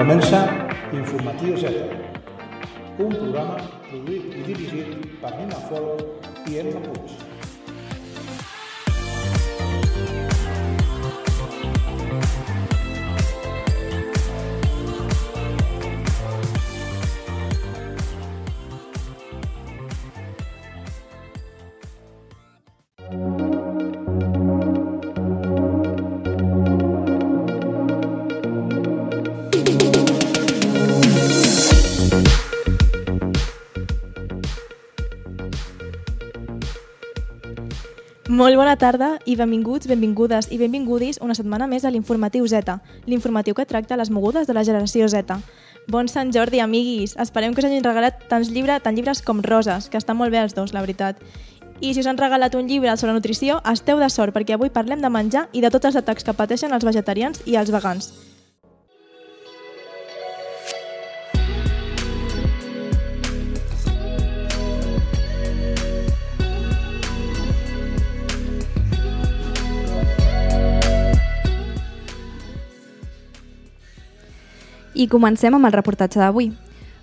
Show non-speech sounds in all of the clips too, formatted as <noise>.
Comença Informatiu Z, un programa produït i dirigit per Nina Folk i Emma Puig. Molt bona tarda i benvinguts, benvingudes i benvingudis una setmana més a l'Informatiu Z, l'informatiu que tracta les mogudes de la generació Z. Bon Sant Jordi, amiguis! Esperem que us hagin regalat tants llibres, tant llibres com roses, que estan molt bé els dos, la veritat. I si us han regalat un llibre sobre nutrició, esteu de sort, perquè avui parlem de menjar i de tots els atacs que pateixen els vegetarians i els vegans. I comencem amb el reportatge d'avui.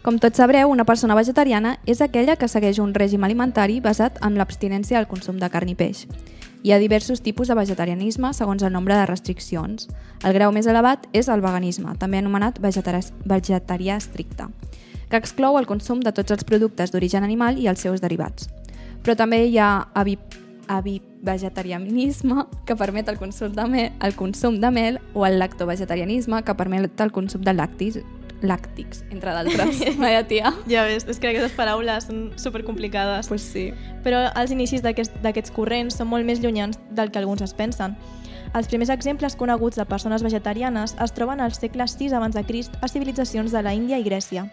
Com tots sabreu, una persona vegetariana és aquella que segueix un règim alimentari basat en l'abstinència del consum de carn i peix. Hi ha diversos tipus de vegetarianisme segons el nombre de restriccions. El grau més elevat és el veganisme, també anomenat vegetari vegetarià estricte, que exclou el consum de tots els productes d'origen animal i els seus derivats. Però també hi ha avivegetarianisme, que permet el consum de mel, el consum de mel o el lactovegetarianisme, que permet el consum de làctics, làctics entre d'altres. <laughs> Vaya tia. Ja ves, és que aquestes paraules són supercomplicades. Pues sí. Però els inicis d'aquests aquest, corrents són molt més llunyans del que alguns es pensen. Els primers exemples coneguts de persones vegetarianes es troben al segle VI abans de Crist a civilitzacions de la Índia i Grècia.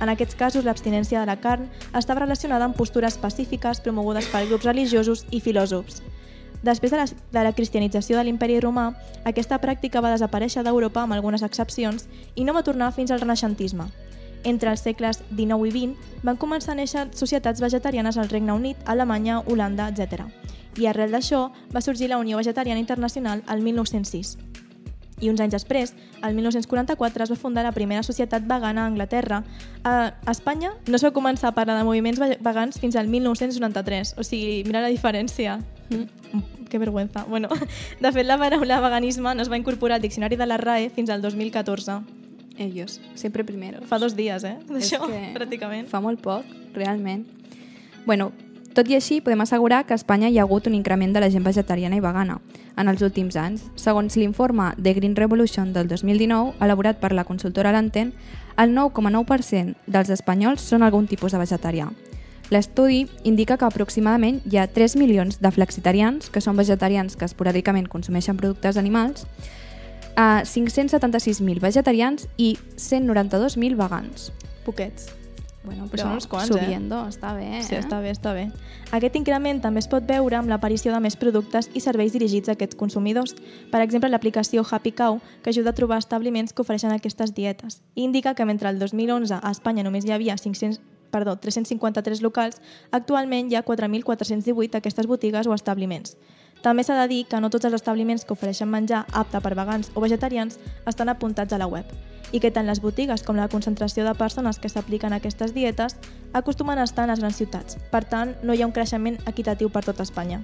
En aquests casos, l'abstinència de la carn estava relacionada amb postures pacífiques promogudes per grups religiosos i filòsofs. Després de la, de la cristianització de l'imperi romà, aquesta pràctica va desaparèixer d'Europa amb algunes excepcions i no va tornar fins al renaixentisme. Entre els segles XIX i XX van començar a néixer societats vegetarianes al Regne Unit, Alemanya, Holanda, etc. I arrel d'això va sorgir la Unió Vegetariana Internacional al 1906 i uns anys després, el 1944, es va fundar la primera societat vegana a Anglaterra. A Espanya no es va començar a parlar de moviments vegans fins al 1993, o sigui, mira la diferència. Mm. Que vergüenza. Bueno, <laughs> de fet, la paraula veganisme no es va incorporar al diccionari de la RAE fins al 2014. Ellos, sempre primero. Fa dos dies, eh? D'això, pràcticament. Fa molt poc, realment. Bueno, tot i així, podem assegurar que a Espanya hi ha hagut un increment de la gent vegetariana i vegana en els últims anys. Segons l'informe The Green Revolution del 2019, elaborat per la consultora Lanten, el 9,9% dels espanyols són algun tipus de vegetarià. L'estudi indica que aproximadament hi ha 3 milions de flexitarians, que són vegetarians que esporàdicament consumeixen productes animals, a 576.000 vegetarians i 192.000 vegans. Poquets. Bueno, però són uns quants, subiendo, eh? està bé. Sí, eh? està bé, està bé. Aquest increment també es pot veure amb l'aparició de més productes i serveis dirigits a aquests consumidors. Per exemple, l'aplicació Happy Cow, que ajuda a trobar establiments que ofereixen aquestes dietes. I indica que mentre el 2011 a Espanya només hi havia 500, perdó, 353 locals, actualment hi ha 4.418 d'aquestes botigues o establiments. També s'ha de dir que no tots els establiments que ofereixen menjar apte per vegans o vegetarians estan apuntats a la web i que tant les botigues com la concentració de persones que s'apliquen a aquestes dietes acostumen a estar en les grans ciutats. Per tant, no hi ha un creixement equitatiu per tot Espanya.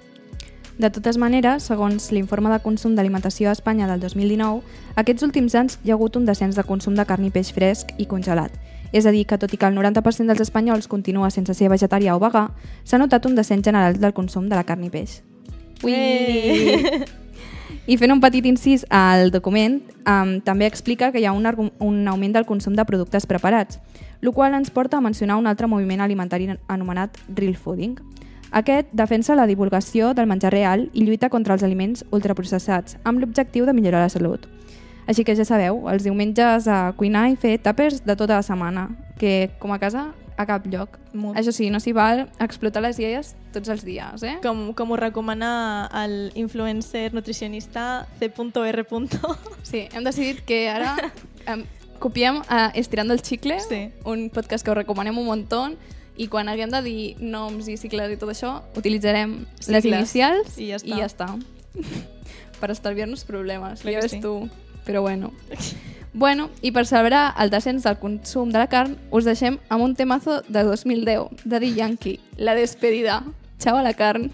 De totes maneres, segons l'informe de consum d'alimentació a Espanya del 2019, aquests últims anys hi ha hagut un descens de consum de carn i peix fresc i congelat. És a dir, que tot i que el 90% dels espanyols continua sense ser vegetarià o vegà, s'ha notat un descens general del consum de la carn i peix. Ui! Eh. <laughs> I fent un petit incís al document, um, també explica que hi ha un, un augment del consum de productes preparats, el qual ens porta a mencionar un altre moviment alimentari anomenat real fooding. Aquest defensa la divulgació del menjar real i lluita contra els aliments ultraprocessats, amb l'objectiu de millorar la salut. Així que ja sabeu, els diumenges a cuinar i fer tàpers de tota la setmana, que com a casa a cap lloc. Molt. Això sí, no s'hi val explotar les iaies tots els dies, eh? Com, com ho recomana el influencer nutricionista C.R. Sí, hem decidit que ara em, copiem a Estirando el Chicle, Sí. un podcast que us recomanem un muntó, i quan haguem de dir noms i cicles i tot això, utilitzarem les Sigles. inicials I ja està. I ja està. <laughs> per estalviar-nos problemes, Clar ja ves sí. tu. Però bueno. <laughs> Bueno, i per celebrar el descens del consum de la carn, us deixem amb un temazo de 2010, de The Yankee, La despedida. Xau a la carn.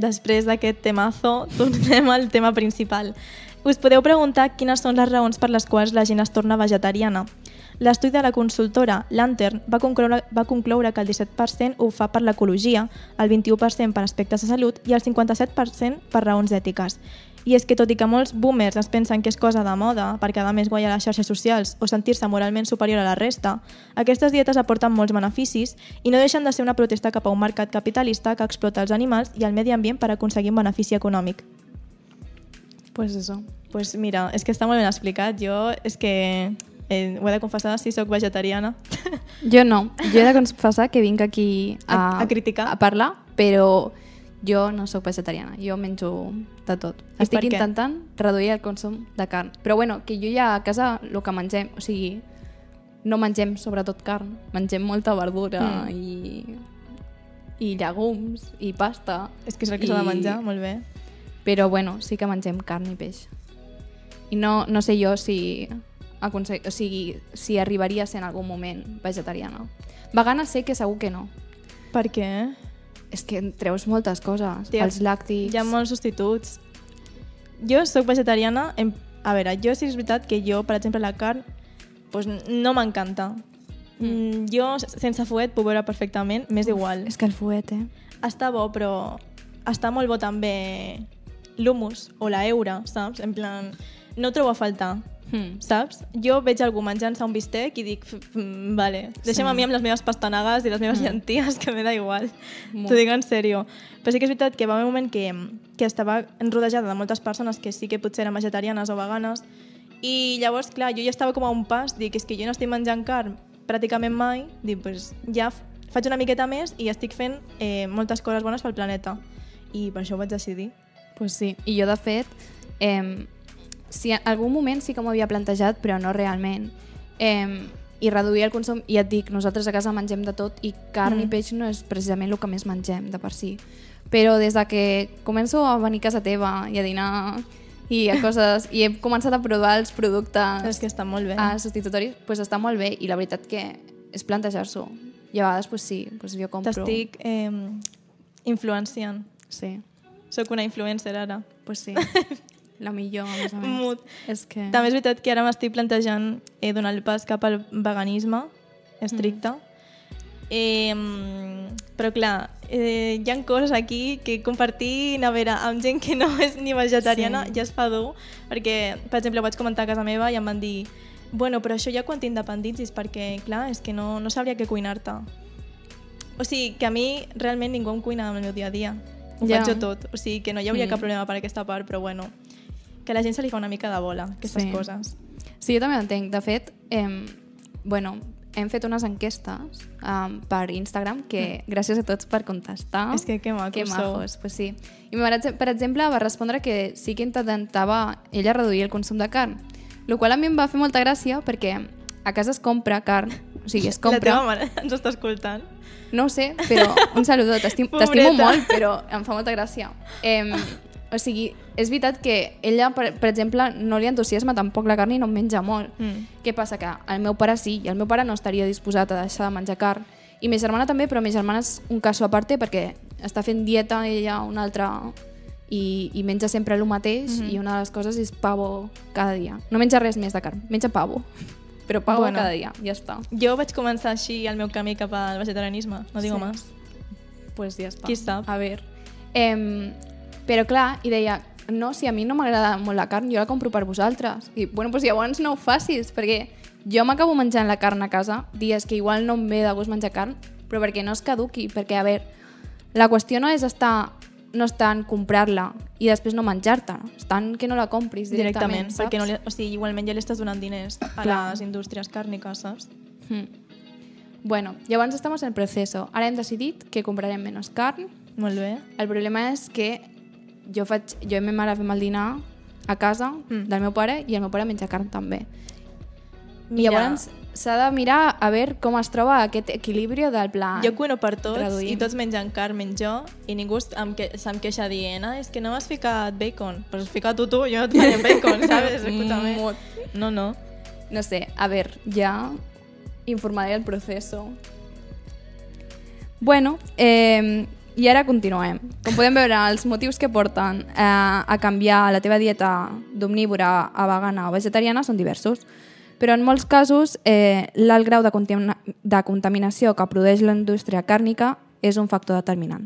Després d'aquest temazo, <laughs> tornem al tema principal. Us podeu preguntar quines són les raons per les quals la gent es torna vegetariana. L'estudi de la consultora Lantern va concloure, va concloure que el 17% ho fa per l'ecologia, el 21% per aspectes de salut i el 57% per raons ètiques. I és que tot i que molts boomers es pensen que és cosa de moda per quedar més guai a les xarxes socials o sentir-se moralment superior a la resta, aquestes dietes aporten molts beneficis i no deixen de ser una protesta cap a un mercat capitalista que explota els animals i el medi ambient per aconseguir un benefici econòmic. Pues eso. pues mira, és que està molt ben explicat. Jo és que eh, ho he de confessar, sí sóc vegetariana. <laughs> Jo no. Jo he de confessar que vinc aquí a, A- a criticar? a parlar, però jo no sóc vegetariana. Jo menjo de tot. I Estic intentant reduir el consum de carn. Però bueno, que jo ja a casa el que mengem, o sigui, no mengem sobretot carn, mengem molta verdura Mm. i, i llegums i pasta. és que és el que s'ha de I- menjar, molt bé. Però bueno, sí que mengem carn i peix. I no, no sé jo si, aconsegui, o sigui, si arribaria a ser en algun moment vegetariana. Vegana sé que segur que no. Per què? És que treus moltes coses. Tia, els làctics... Hi ha molts substituts. Jo sóc vegetariana, en... a veure, jo sí és veritat que jo, per exemple, la carn pues, no m'encanta. Mm. Jo, sense fuet, puc veure perfectament, m'és igual. És que el fuet, eh? Està bo, però està molt bo també l'humus o la eura, saps? En plan, no trobo a faltar, Hmm. saps? Jo veig algú menjant-se un bistec i dic, "F- f- vale, deixa'm Sí. a mi amb les meves pastanagues i les meves llenties, que me da igual. T'ho dic en sèrio. Però sí que és veritat que va haver un moment que, que estava rodejada de moltes persones que sí que potser eren vegetarianes o veganes i llavors, clar, jo ja estava com a un pas, dic, és que jo no estic menjant carn pràcticament mai, dic, pues, ja faig una miqueta més i estic fent eh, moltes coses bones pel planeta. I per això ho vaig decidir. Pues sí. I jo, de fet, eh, si en algun moment sí que m'ho havia plantejat, però no realment. Eh, I reduir el consum, i et dic, nosaltres a casa mengem de tot i carn mm. i peix no és precisament el que més mengem de per si. Però des de que començo a venir a casa teva i a dinar i a <laughs> coses, i he començat a provar els productes És que està molt bé. ah, substitutoris, pues està molt bé i la veritat que és plantejar-s'ho. I a vegades, pues sí, pues jo compro... T'estic eh, influenciant. Sí, Sóc una influencer ara. pues sí. <laughs> La millor, a més a més. Mut. És que... També és veritat que ara m'estic plantejant eh, donar el pas cap al veganisme estricte. Eh, però clar, eh, hi ha coses aquí que compartir nevera amb gent que no <laughs> és ni vegetariana Sí. sí. ja es fa dur, perquè, per exemple, ho vaig comentar a casa meva i em van dir bueno, però això ja quan t'independitzis, perquè, clar, és que no, no sabria què cuinar-te. O sigui, que a mi realment ningú em cuina en el meu dia a dia. Ho Ja. faig jo tot. O sigui, que no hi hauria Mm. cap problema per aquesta part, però bueno, que a la gent se li fa una mica de bola, aquestes Sí. coses. Sí, jo també ho entenc. De fet, eh, bueno, hem fet unes enquestes um, per Instagram que gràcies a tots per contestar. És que que macos que sou. majos, pues sí. I per exemple- per exemple va respondre que sí que intentava ella reduir el consum de carn, el qual a mi em va fer molta gràcia perquè a casa es compra carn, o sigui, es <laughs> La teva compra... mare ens està escoltant. No sé, però un saludo, t'estimo molt, però em fa molta gràcia. Eh, O sigui, és veritat que ella, per, per exemple, no li entusiasma tampoc la carn i no en menja molt. Mm. Què passa? Que el meu pare sí, i el meu pare no estaria disposat a deixar de menjar carn. I ma germana també, però ma germana és un cas a parte perquè està fent dieta ella una altra i, i menja sempre el mateix Mhm. i una de les coses és pavo cada dia. No menja res més de carn, menja pavo. <laughs> Però pavo Bueno. cada dia, ja està. Jo vaig començar així el meu camí cap al vegetarianisme, no digo Sí. más. pues ja està. Qui sap? A veure. Em, però clar, i deia, no, si a mi no m'agrada molt la carn, jo la compro per vosaltres. I, bueno, doncs llavors no ho facis, perquè jo m'acabo menjant la carn a casa dies que igual no em ve de gust menjar carn, però perquè no es caduqui, perquè, a veure, la qüestió no és estar no està en comprar-la i després no menjar-te, està en que no la compris directament, Directament, saps? perquè no li, o sigui, igualment ja li estàs donant diners a Clar. les indústries càrniques, saps? Mm. Bueno, llavors estem en el proceso. Ara hem decidit que comprarem menys carn, Molt bé. El problema és que jo, faig, jo i ma mare fem el dinar a casa Mm. del meu pare i el meu pare menja carn també. I Mira, llavors s'ha de mirar a veure com es troba aquest equilibri del plan. jo cuino per tots Reduïm. i tots mengen carn, menys jo, i ningú es- em que, se'm queixa dient ah, és que no m'has ficat bacon. Pues fica-t'ho tu, jo no et faré <laughs> bacon. Escúchame. Mot. No, no. No sé, a veure, ja informaré el proceso. Bueno, eh, i ara continuem. Com podem veure, els motius que porten eh, a canviar la teva dieta d'omnívora a vegana o vegetariana són diversos. Però en molts casos eh, l'alt grau de, contamina de contaminació que produeix la indústria càrnica és un factor determinant.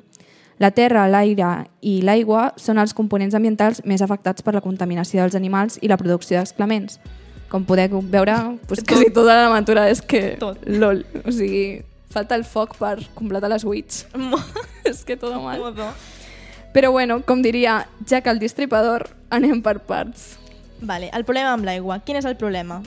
La terra, l'aire i l'aigua són els components ambientals més afectats per la contaminació dels animals i la producció d'exclements. Com podeu veure, pues, quasi tota la natura és que... Tot. LOL. O sigui, falta el foc per completar les. Mo- <laughs> és que tot mal. Modo. Però bueno, com diria Jack el Distripador, anem per parts. Vale, el problema amb l'aigua. Quin és el problema?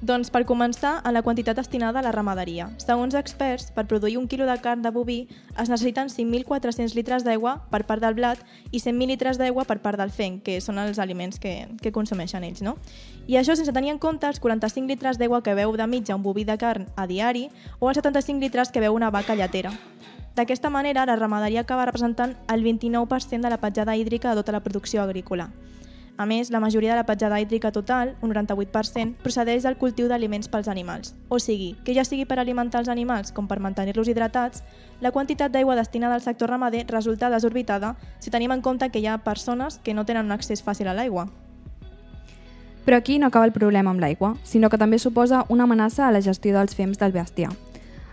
Doncs per començar, en la quantitat destinada a la ramaderia. Segons experts, per produir un quilo de carn de boví es necessiten 5.400 litres d'aigua per part del blat i 100.000 litres d'aigua per part del fenc, que són els aliments que, que consumeixen ells, no? I això sense tenir en compte els 45 litres d'aigua que beu de mitja un boví de carn a diari o els 75 litres que beu una vaca lletera. D'aquesta manera, la ramaderia acaba representant el 29% de la petjada hídrica de tota la producció agrícola. A més, la majoria de la petjada hídrica total, un 98%, procedeix del cultiu d'aliments pels animals. O sigui, que ja sigui per alimentar els animals com per mantenir-los hidratats, la quantitat d'aigua destinada al sector ramader resulta desorbitada si tenim en compte que hi ha persones que no tenen un accés fàcil a l'aigua. Però aquí no acaba el problema amb l'aigua, sinó que també suposa una amenaça a la gestió dels fems del bestiar.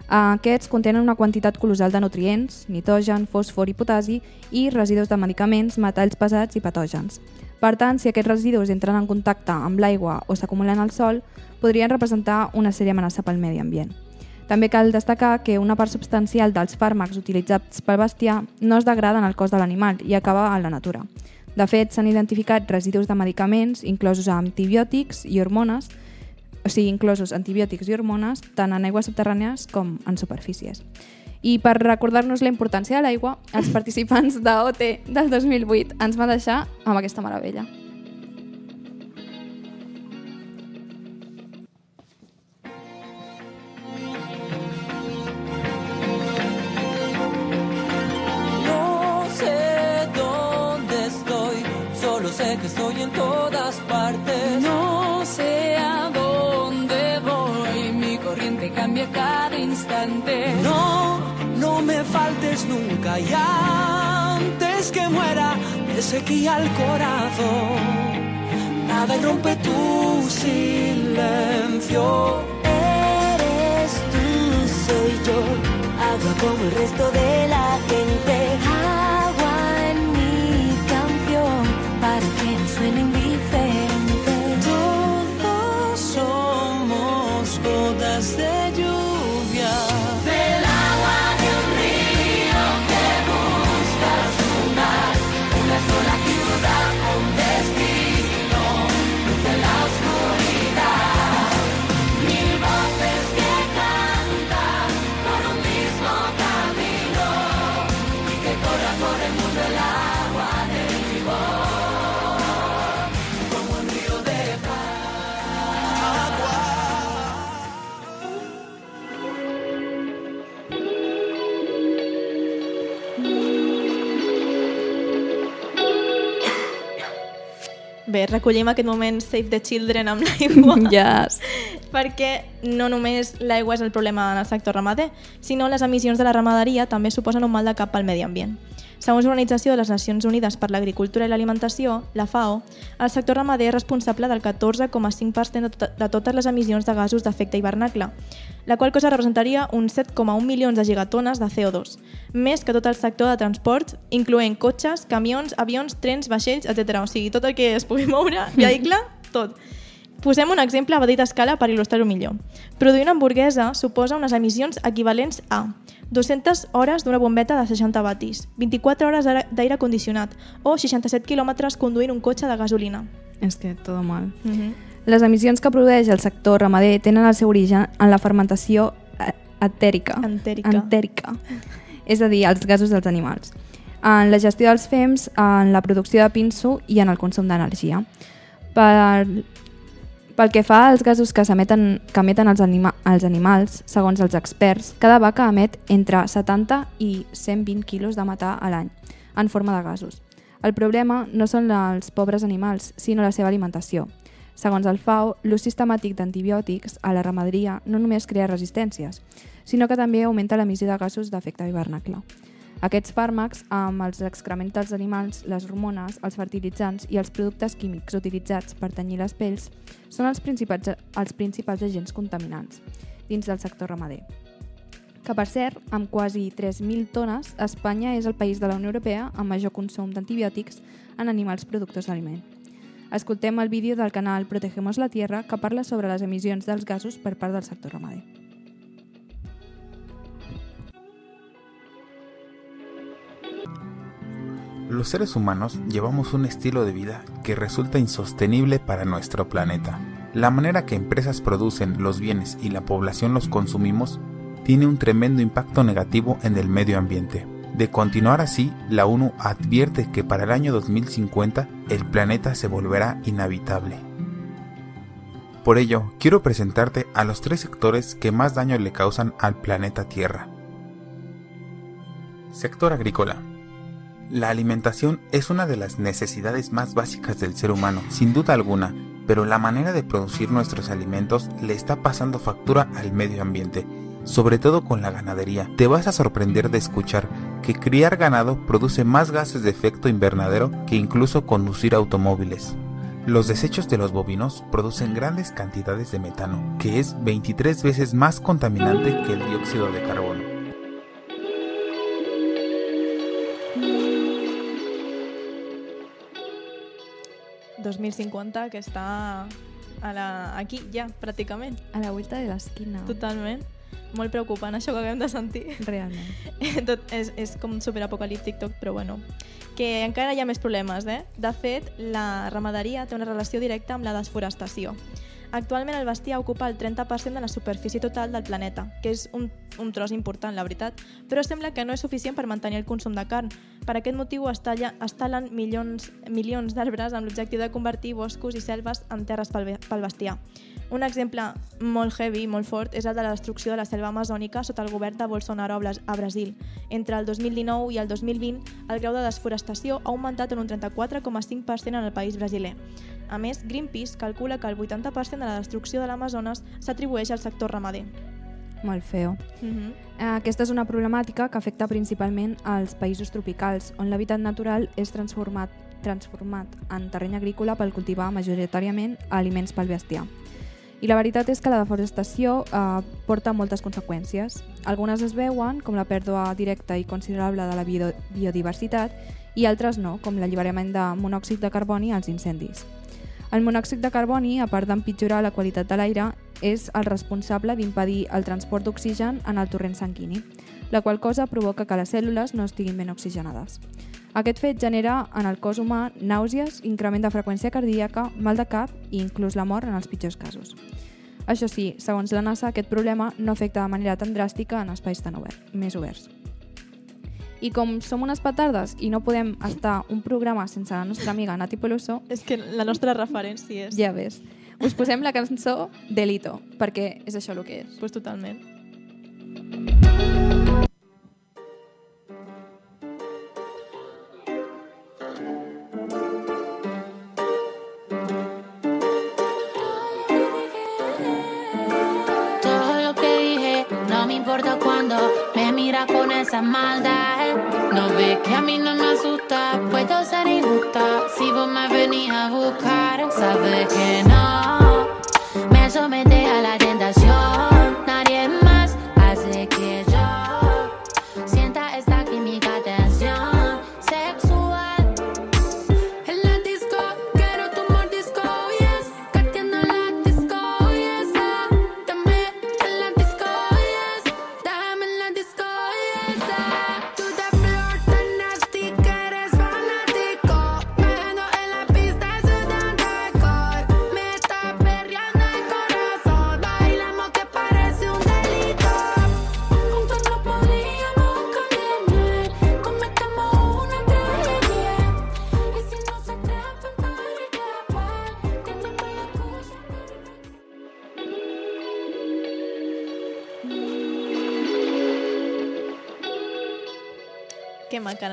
Aquests contenen una quantitat colossal de nutrients, nitrogen, fòsfor i potasi, i residus de medicaments, metalls pesats i patògens. Per tant, si aquests residus entren en contacte amb l'aigua o s'acumulen al sol, podrien representar una sèria amenaça pel medi ambient. També cal destacar que una part substancial dels fàrmacs utilitzats pel bestiar no es degrada en el cos de l'animal i acaba a la natura. De fet, s'han identificat residus de medicaments, inclosos antibiòtics i hormones, o sigui, inclosos antibiòtics i hormones, tant en aigües subterrànies com en superfícies. I per recordar-nos la importància de l'aigua, els <laughs> participants d'OT del 2008 ens van deixar amb aquesta meravella. Que estoy en todas partes. No sé a dónde voy, mi corriente cambia cada instante. No, no me faltes nunca y antes que muera me sequía el corazón. Nada irrompe tu silencio. Eres tú, soy yo, agua como el resto de la gente. Recollim aquest moment Save the Children amb l'aigua. Yes. <laughs> perquè no només l'aigua és el problema en el sector ramader, sinó les emissions de la ramaderia també suposen un mal de cap pel medi ambient. Segons l'Organització de les Nacions Unides per l'Agricultura i l'Alimentació, la FAO, el sector ramader és responsable del 14,5% de, tot de totes les emissions de gasos d'efecte hivernacle, la qual cosa representaria uns 7,1 milions de gigatones de CO2, més que tot el sector de transport, incloent cotxes, camions, avions, trens, vaixells, etc. O sigui, tot el que es pugui moure, vehicle, tot. Posem un exemple a petita escala per il·lustrar-ho millor. Produir una hamburguesa suposa unes emissions equivalents a 200 hores d'una bombeta de 60 watis, 24 hores d'aire- condicionat o 67 quilòmetres conduint un cotxe de gasolina. És que tot mal. Mm -hmm. Les emissions que produeix el sector ramader tenen el seu origen en la fermentació eh, etèrica. Entèrica. Entèrica. És a dir, els gasos dels animals. En la gestió dels fems, en la producció de pinso i en el consum d'energia. Per, pel que fa als gasos que s'emeten que emeten els, anima, els animals, segons els experts, cada vaca emet entre 70 i 120 quilos de metà a l'any, en forma de gasos. El problema no són els pobres animals, sinó la seva alimentació. Segons el FAO, l'ús sistemàtic d'antibiòtics a la ramaderia no només crea resistències, sinó que també augmenta l'emissió de gasos d'efecte hivernacle. Aquests fàrmacs, amb els excrements dels animals, les hormones, els fertilitzants i els productes químics utilitzats per tenyir les pells, són els principals, els principals agents contaminants dins del sector ramader. Que, per cert, amb quasi 3.000 tones, Espanya és el país de la Unió Europea amb major consum d'antibiòtics en animals productors d'aliment. Escoltem el vídeo del canal Protegemos la Tierra que parla sobre les emissions dels gasos per part del sector ramader. Los seres humanos llevamos un estilo de vida que resulta insostenible para nuestro planeta. La manera que empresas producen los bienes y la población los consumimos tiene un tremendo impacto negativo en el medio ambiente. De continuar así, la ONU advierte que para el año 2050 el planeta se volverá inhabitable. Por ello, quiero presentarte a los tres sectores que más daño le causan al planeta Tierra. Sector agrícola. La alimentación es una de las necesidades más básicas del ser humano, sin duda alguna, pero la manera de producir nuestros alimentos le está pasando factura al medio ambiente, sobre todo con la ganadería. Te vas a sorprender de escuchar que criar ganado produce más gases de efecto invernadero que incluso conducir automóviles. Los desechos de los bovinos producen grandes cantidades de metano, que es 23 veces más contaminante que el dióxido de carbono. 2050, que està a la... aquí ja, pràcticament. A la vuelta de l'esquina. Totalment. Molt preocupant això que acabem de sentir. Realment. <laughs> Tot és, és com superapocalíptic tot, però bueno. Que encara hi ha més problemes, eh? De fet, la ramaderia té una relació directa amb la desforestació. Actualment el bestiar ocupa el 30% de la superfície total del planeta, que és un, un tros important, la veritat, però sembla que no és suficient per mantenir el consum de carn. Per aquest motiu es, talla, es talen milions, milions d'arbres amb l'objectiu de convertir boscos i selves en terres pel, pel bestiar. Un exemple molt heavy, molt fort, és el de la destrucció de la selva amazònica sota el govern de Bolsonaro a Brasil. Entre el 2019 i el 2020, el grau de desforestació ha augmentat en un 34,5% en el país brasiler. A més, Greenpeace calcula que el 80% de la destrucció de l'Amazones s'atribueix al sector ramader. Molt feo. Mm -hmm. Aquesta és una problemàtica que afecta principalment als països tropicals, on l'hàbitat natural és transformat, transformat en terreny agrícola per cultivar majoritàriament aliments pel bestiar. I la veritat és que la deforestació eh, porta moltes conseqüències. Algunes es veuen, com la pèrdua directa i considerable de la bio biodiversitat, i altres no, com l'alliberament de monòxid de carboni als incendis. El monòxid de carboni, a part d'empitjorar la qualitat de l'aire, és el responsable d'impedir el transport d'oxigen en el torrent sanguini, la qual cosa provoca que les cèl·lules no estiguin ben oxigenades. Aquest fet genera en el cos humà nàusees, increment de freqüència cardíaca, mal de cap i inclús la mort en els pitjors casos. Això sí, segons la NASA, aquest problema no afecta de manera tan dràstica en espais tan obert, més oberts. I com som unes petardes i no podem estar un programa sense la nostra amiga Nati Peluso... És que la nostra referència és... Ja ves. Us posem la cançó Delito, perquè és això el que és. Pues totalment. Todo lo que dije, no me importa cuándo con esa maldad. No ve que a mí no me asusta, puedo ser injusta. Si vos me venís a buscar, sabes que no me somete a la tentación. Yes. ah.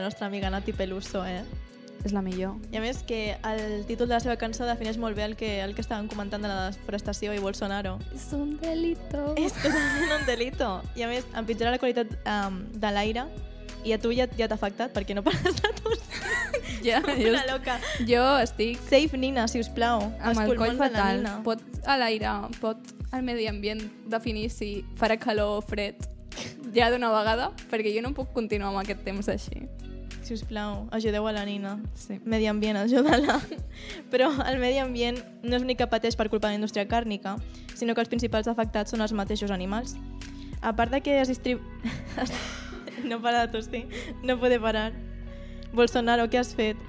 Nostra amiga Nati Peluso, eh? És la millor. I a més que el títol de la seva cançó defineix molt bé el que, el que estàvem comentant de la desforestació i Bolsonaro. És un delito. És totalment un delito. I a més, empitjora la qualitat um, de l'aire i a tu ja, ja t'ha afectat perquè no pares de tossir. Ja, jo, <laughs> una loca. jo estic Safe Nina, si us plau. amb el coll fatal. Pot a l'aire, pot al medi ambient definir si farà calor o fred ja d'una vegada, perquè jo no puc continuar amb aquest temps així. Si us plau, ajudeu a la Nina. Sí. Medi ambient, ajuda-la. Però el medi ambient no és l'únic que pateix per culpa de la indústria càrnica, sinó que els principals afectats són els mateixos animals. A part de que es distribu... <laughs> no para de tossir, no puede parar. Bolsonaro, què has fet?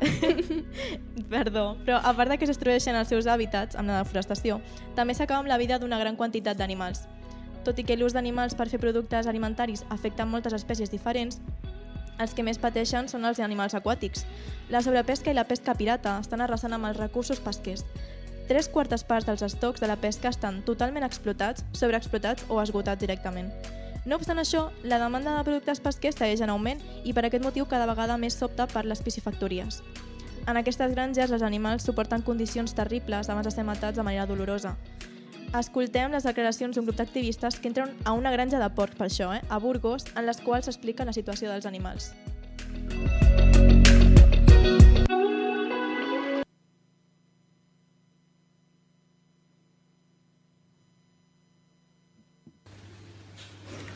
<laughs> Perdó, però a part de que es destrueixen els seus hàbitats amb la deforestació, també s'acaba amb la vida d'una gran quantitat d'animals. Tot i que l'ús d'animals per fer productes alimentaris afecta moltes espècies diferents, els que més pateixen són els animals aquàtics. La sobrepesca i la pesca pirata estan arrasant amb els recursos pesquers. Tres quartes parts dels estocs de la pesca estan totalment explotats, sobreexplotats o esgotats directament. No obstant això, la demanda de productes pesquers segueix en augment i per aquest motiu cada vegada més s'opta per les piscifactories. En aquestes granges els animals suporten condicions terribles abans de ser matats de manera dolorosa. Escoltem les declaracions d'un grup d'activistes que entren a una granja de porcs, per això, eh, a Burgos, en les quals s'explica la situació dels animals.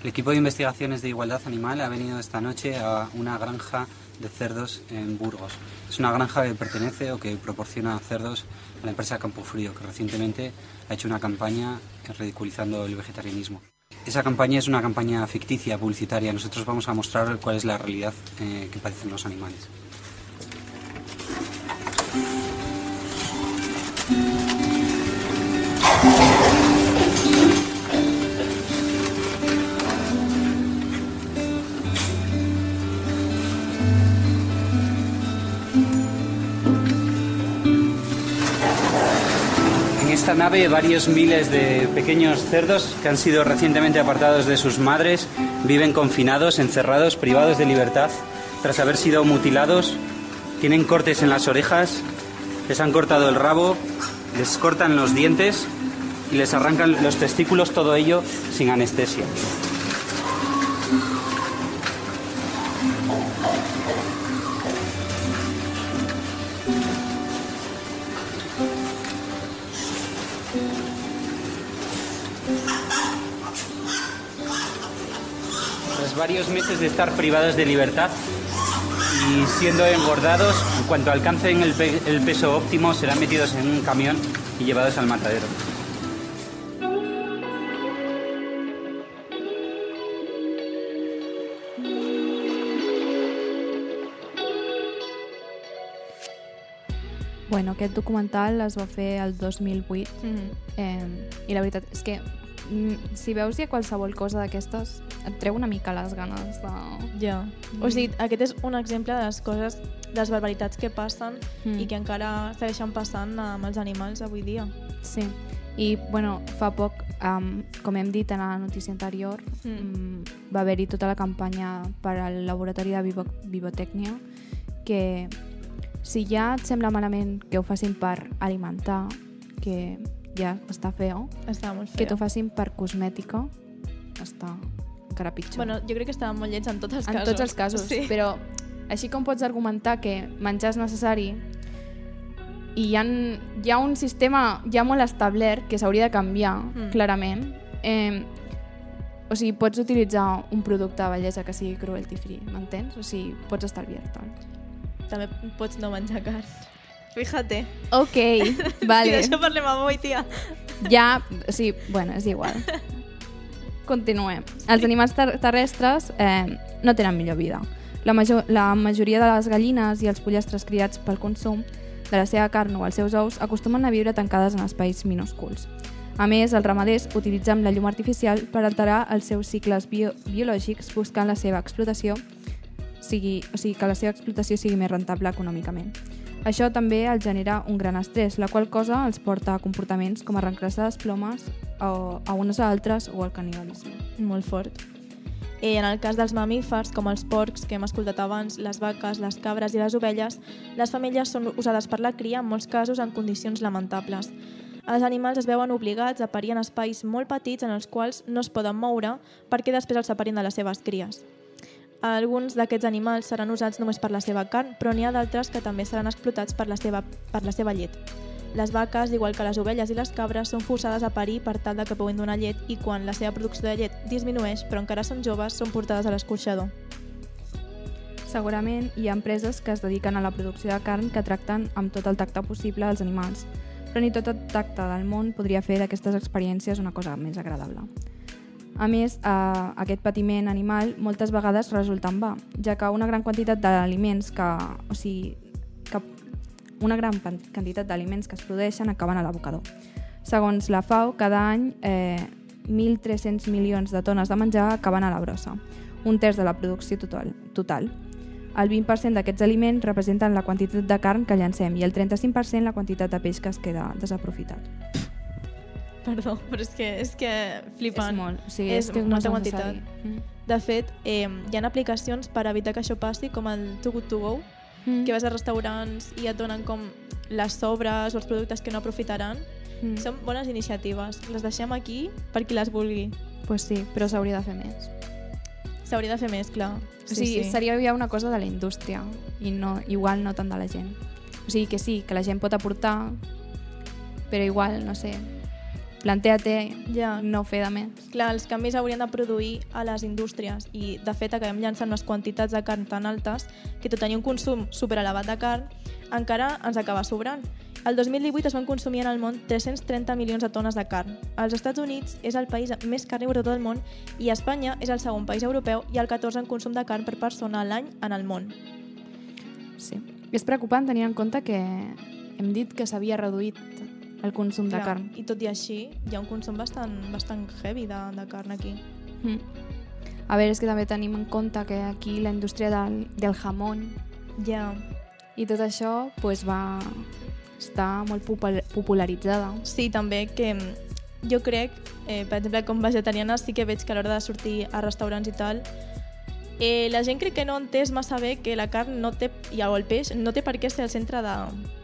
El equipo de investigaciones de igualdad animal ha venido esta noche a una granja de cerdos en Burgos. Es una granja que pertenece o que proporciona cerdos a la empresa Campofrío, que recientemente ha hecho una campaña ridiculizando el vegetarianismo. Esa campaña es una campaña ficticia, publicitaria. Nosotros vamos a mostrar cuál es la realidad eh, que padecen los animales. Esta nave varios miles de pequeños cerdos que han sido recientemente apartados de sus madres viven confinados, encerrados, privados de libertad, tras haber sido mutilados, tienen cortes en las orejas, les han cortado el rabo, les cortan los dientes y les arrancan los testículos, todo ello sin anestesia. Varios meses de estar privados de libertad y siendo engordados, en cuanto alcancen el, pe- el peso óptimo, serán metidos en un camión y llevados al matadero. Bueno, aquest documental es va fer el 2008 Mm -hmm. eh, i la veritat és que si veus ja qualsevol cosa d'aquestes et treu una mica les ganes de... Ja. O sigui, aquest és un exemple de les coses, de les barbaritats que passen Mm. i que encara segueixen passant amb els animals avui dia. Sí, i bueno, fa poc, um, com hem dit en la notícia anterior, Mm. mm. va haver-hi tota la campanya per al laboratori de Vivo Vivotècnia que si ja et sembla malament que ho facin per alimentar, que ja està feo, Està molt que feo. t'ho facin per cosmètica, està encara pitjor. Bueno, jo crec que estaven molt llets en tots els en casos. tots els casos, Sí. però així com pots argumentar que menjar és necessari i hi ha, hi ha un sistema ja molt establert que s'hauria de canviar, mm. clarament, eh, o sigui, pots utilitzar un producte de bellesa que sigui cruelty free, m'entens? O sigui, pots estalviar-te'l. També pots no menjar carn. Fíjate. Ok, <laughs> Sí, vale. d'això parlem avui, tia. Ja, sigui, bueno, és igual. Continuem. Els animals ter terrestres eh, no tenen millor vida. La, major, la majoria de les gallines i els pollastres criats pel consum de la seva carn o els seus ous acostumen a viure tancades en espais minúsculs. A més, els ramaders utilitzen la llum artificial per alterar els seus cicles bio biològics buscant la seva explotació sigui, o sigui, que la seva explotació sigui més rentable econòmicament. Això també els genera un gran estrès, la qual cosa els porta a comportaments com arrencar-se les plomes o a unes a altres o al canibalisme. Molt fort. Eh, en el cas dels mamífers, com els porcs que hem escoltat abans, les vaques, les cabres i les ovelles, les femelles són usades per la cria en molts casos en condicions lamentables. Els animals es veuen obligats a parir en espais molt petits en els quals no es poden moure perquè després els separin de les seves cries. Alguns d'aquests animals seran usats només per la seva carn, però n'hi ha d'altres que també seran explotats per la, seva, per la seva llet. Les vaques, igual que les ovelles i les cabres, són forçades a parir per tal de que puguin donar llet i quan la seva producció de llet disminueix, però encara són joves, són portades a l'escorxador. Segurament hi ha empreses que es dediquen a la producció de carn que tracten amb tot el tacte possible els animals, però ni tot el tacte del món podria fer d'aquestes experiències una cosa més agradable. A més, eh, aquest patiment animal moltes vegades resulta en va, ja que una gran quantitat d'aliments que, o sigui, que una gran quantitat d'aliments que es produeixen acaben a l'abocador. Segons la FAO, cada any eh, 1.300 milions de tones de menjar acaben a la brossa, un terç de la producció total. total. El 20% d'aquests aliments representen la quantitat de carn que llancem i el 35% la quantitat de peix que es queda desaprofitat. Perdó, <laughs> però és que, és que flipant. És molt, o sigui, és, és que molta quantitat. Mm. De fet, eh, hi ha aplicacions per evitar que això passi, com el Too Good To Go, Mm. que vas a restaurants i et donen com les sobres o els productes que no aprofitaran. Mm. Són bones iniciatives. Les deixem aquí per qui les vulgui. Pues sí, però s'hauria de fer més. S'hauria de fer més, clar. O sigui, seria ja una cosa de la indústria i no, igual no tant de la gent. O sigui que sí, que la gent pot aportar, però igual, no sé, plantea-te Ja. no fer de més. Clar, els canvis haurien de produir a les indústries i, de fet, acabem llançant unes quantitats de carn tan altes que tot tenir un consum superelevat de carn encara ens acaba sobrant. El 2018 es van consumir en el món 330 milions de tones de carn. Els Estats Units és el país més carnívor de tot el món i Espanya és el segon país europeu i el 14 en consum de carn per persona a l'any en el món. Sí. És preocupant tenir en compte que hem dit que s'havia reduït el consum de Clar, carn. I tot i així, hi ha un consum bastant, bastant heavy de, de carn aquí. Mm. A veure, és que també tenim en compte que aquí la indústria del, del jamón Ja, i tot això pues, va estar molt popul- popularitzada. Sí, també que mm, jo crec, eh, per exemple, com vegetariana sí que veig que a l'hora de sortir a restaurants i tal, eh, la gent crec que no ha entès massa bé que la carn no té, i el peix no té per què ser el centre de,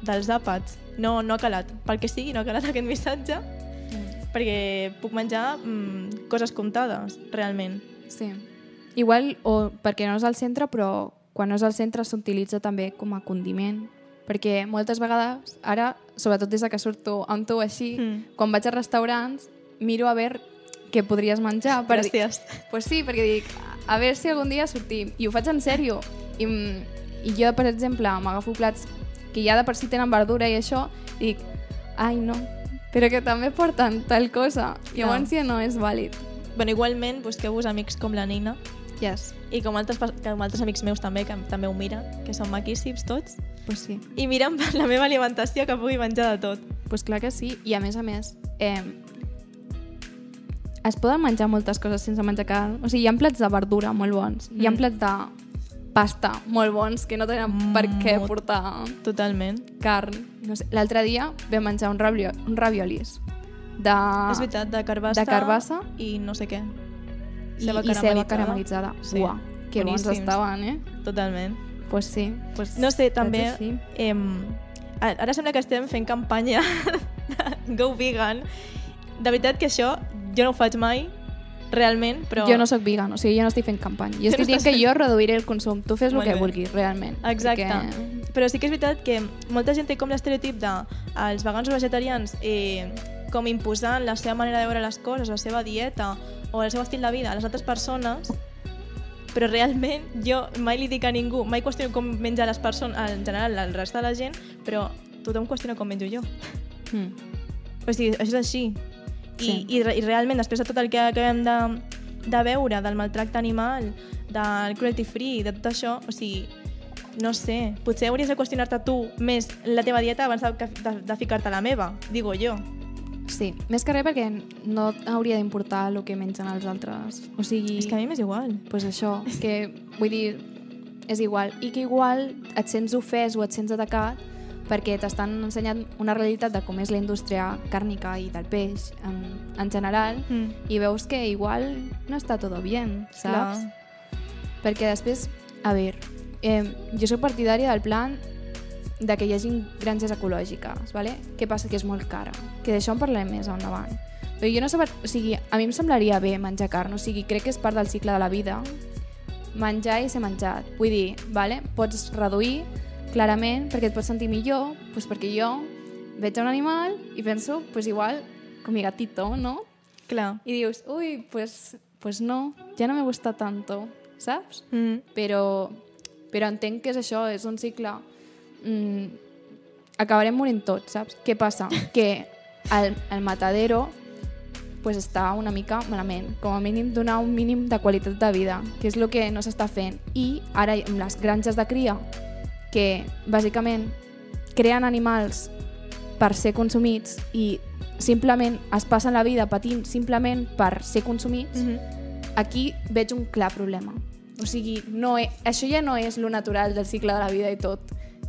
dels àpats. No, no ha calat. Pel que sigui, no ha calat <laughs> aquest missatge, Mm. perquè puc menjar mm, coses comptades, realment. Sí. Igual, o perquè no és al centre, però quan no és al centre s'utilitza també com a condiment. Perquè moltes vegades, ara, sobretot des de que surto amb tu així, Mm. quan vaig a restaurants, miro a veure què podries menjar. Per Gràcies. Pues sí, perquè dic, a veure si algun dia sortim. I ho faig en sèrio. I, i jo, per exemple, m'agafo plats que ja de per si tenen verdura i això, i dic, ai, no, però que també porten tal cosa. Llavors ja no és vàlid. Bueno, igualment, busqueu-vos amics com la Nina, Yes. i com altres, com altres amics meus també, que també ho miren, que són maquíssims tots, Pues sí. i miren per la meva alimentació que pugui menjar de tot. Pues clar que sí, i a més a més, eh, es poden menjar moltes coses sense menjar carn. O sigui, hi ha plats de verdura molt bons, mm. hi ha Mm. plats de pasta molt bons que no tenen per què portar Totalment. carn. No sé. L'altre dia vam menjar un, ravio, un raviolis de, és veritat, de carbassa, de carbassa i no sé què. i, i ceba caramelitzada. Sí. Uah, que bons Boníssims. estaven, eh? Totalment. Pues sí. Pues No sé, també... a- ara sembla que estem fent campanya <laughs> Go Vegan. De veritat que això jo no ho faig mai, realment, però... Jo no sóc vegan, o sigui, jo no estic fent campanya. Jo Tu no estic dient que jo reduiré el consum. Tu fes el Molt que bé. vulguis, realment. Exacte. Perquè... Però sí que és veritat que molta gent té com l'estereotip de els vegans o vegetarians eh, com imposant la seva manera de veure les coses, la seva dieta o el seu estil de vida a les altres persones, però realment jo mai li dic a ningú, mai qüestiono com menja les persones, en general, el resta de la gent, però tothom qüestiona com menjo jo. Mm. O sigui, això és així. I, Sí. i, I realment, després de tot el que acabem de, de veure, del maltracte animal, del cruelty free, de tot això, o sigui, no sé, potser hauries de qüestionar-te tu més la teva dieta abans de, de, de ficar-te la meva, digo jo. Sí, més que res perquè no hauria d'importar el que mengen els altres. O sigui... És que a mi m'és igual. pues això, que vull dir, és igual. I que igual et sents ofès o et sents atacat perquè t'estan ensenyant una realitat de com és la indústria càrnica i del peix en, en general Mm. i veus que igual no està tot bien, saps? Clar. Perquè després, a veure, eh, jo sóc partidària del plan de que hi hagi granges ecològiques, ¿vale? Què passa? Que és molt cara. Que d'això en parlarem més endavant. Però jo no sé, o sigui, a mi em semblaria bé menjar carn, o sigui, crec que és part del cicle de la vida menjar i ser menjat. Vull dir, vale? pots reduir clarament perquè et pots sentir millor, pues perquè jo veig un animal i penso, pues igual, com mi gatito, ¿no? Clar. Y dius, uy, pues, pues no, ja no me gusta tanto, saps? Mm. Però, però entenc que és això, és un cicle... Mm, acabarem morint tots, saps? Què passa? <laughs> Que el, el matadero pues està una mica malament. Com a mínim donar un mínim de qualitat de vida, que és el que no s'està fent. I ara amb les granges de cria, que bàsicament creen animals per ser consumits i simplement es passen la vida patint simplement per ser consumits, Mm -hmm. aquí veig un clar problema. O sigui, no he, això ja no és lo natural del cicle de la vida i tot.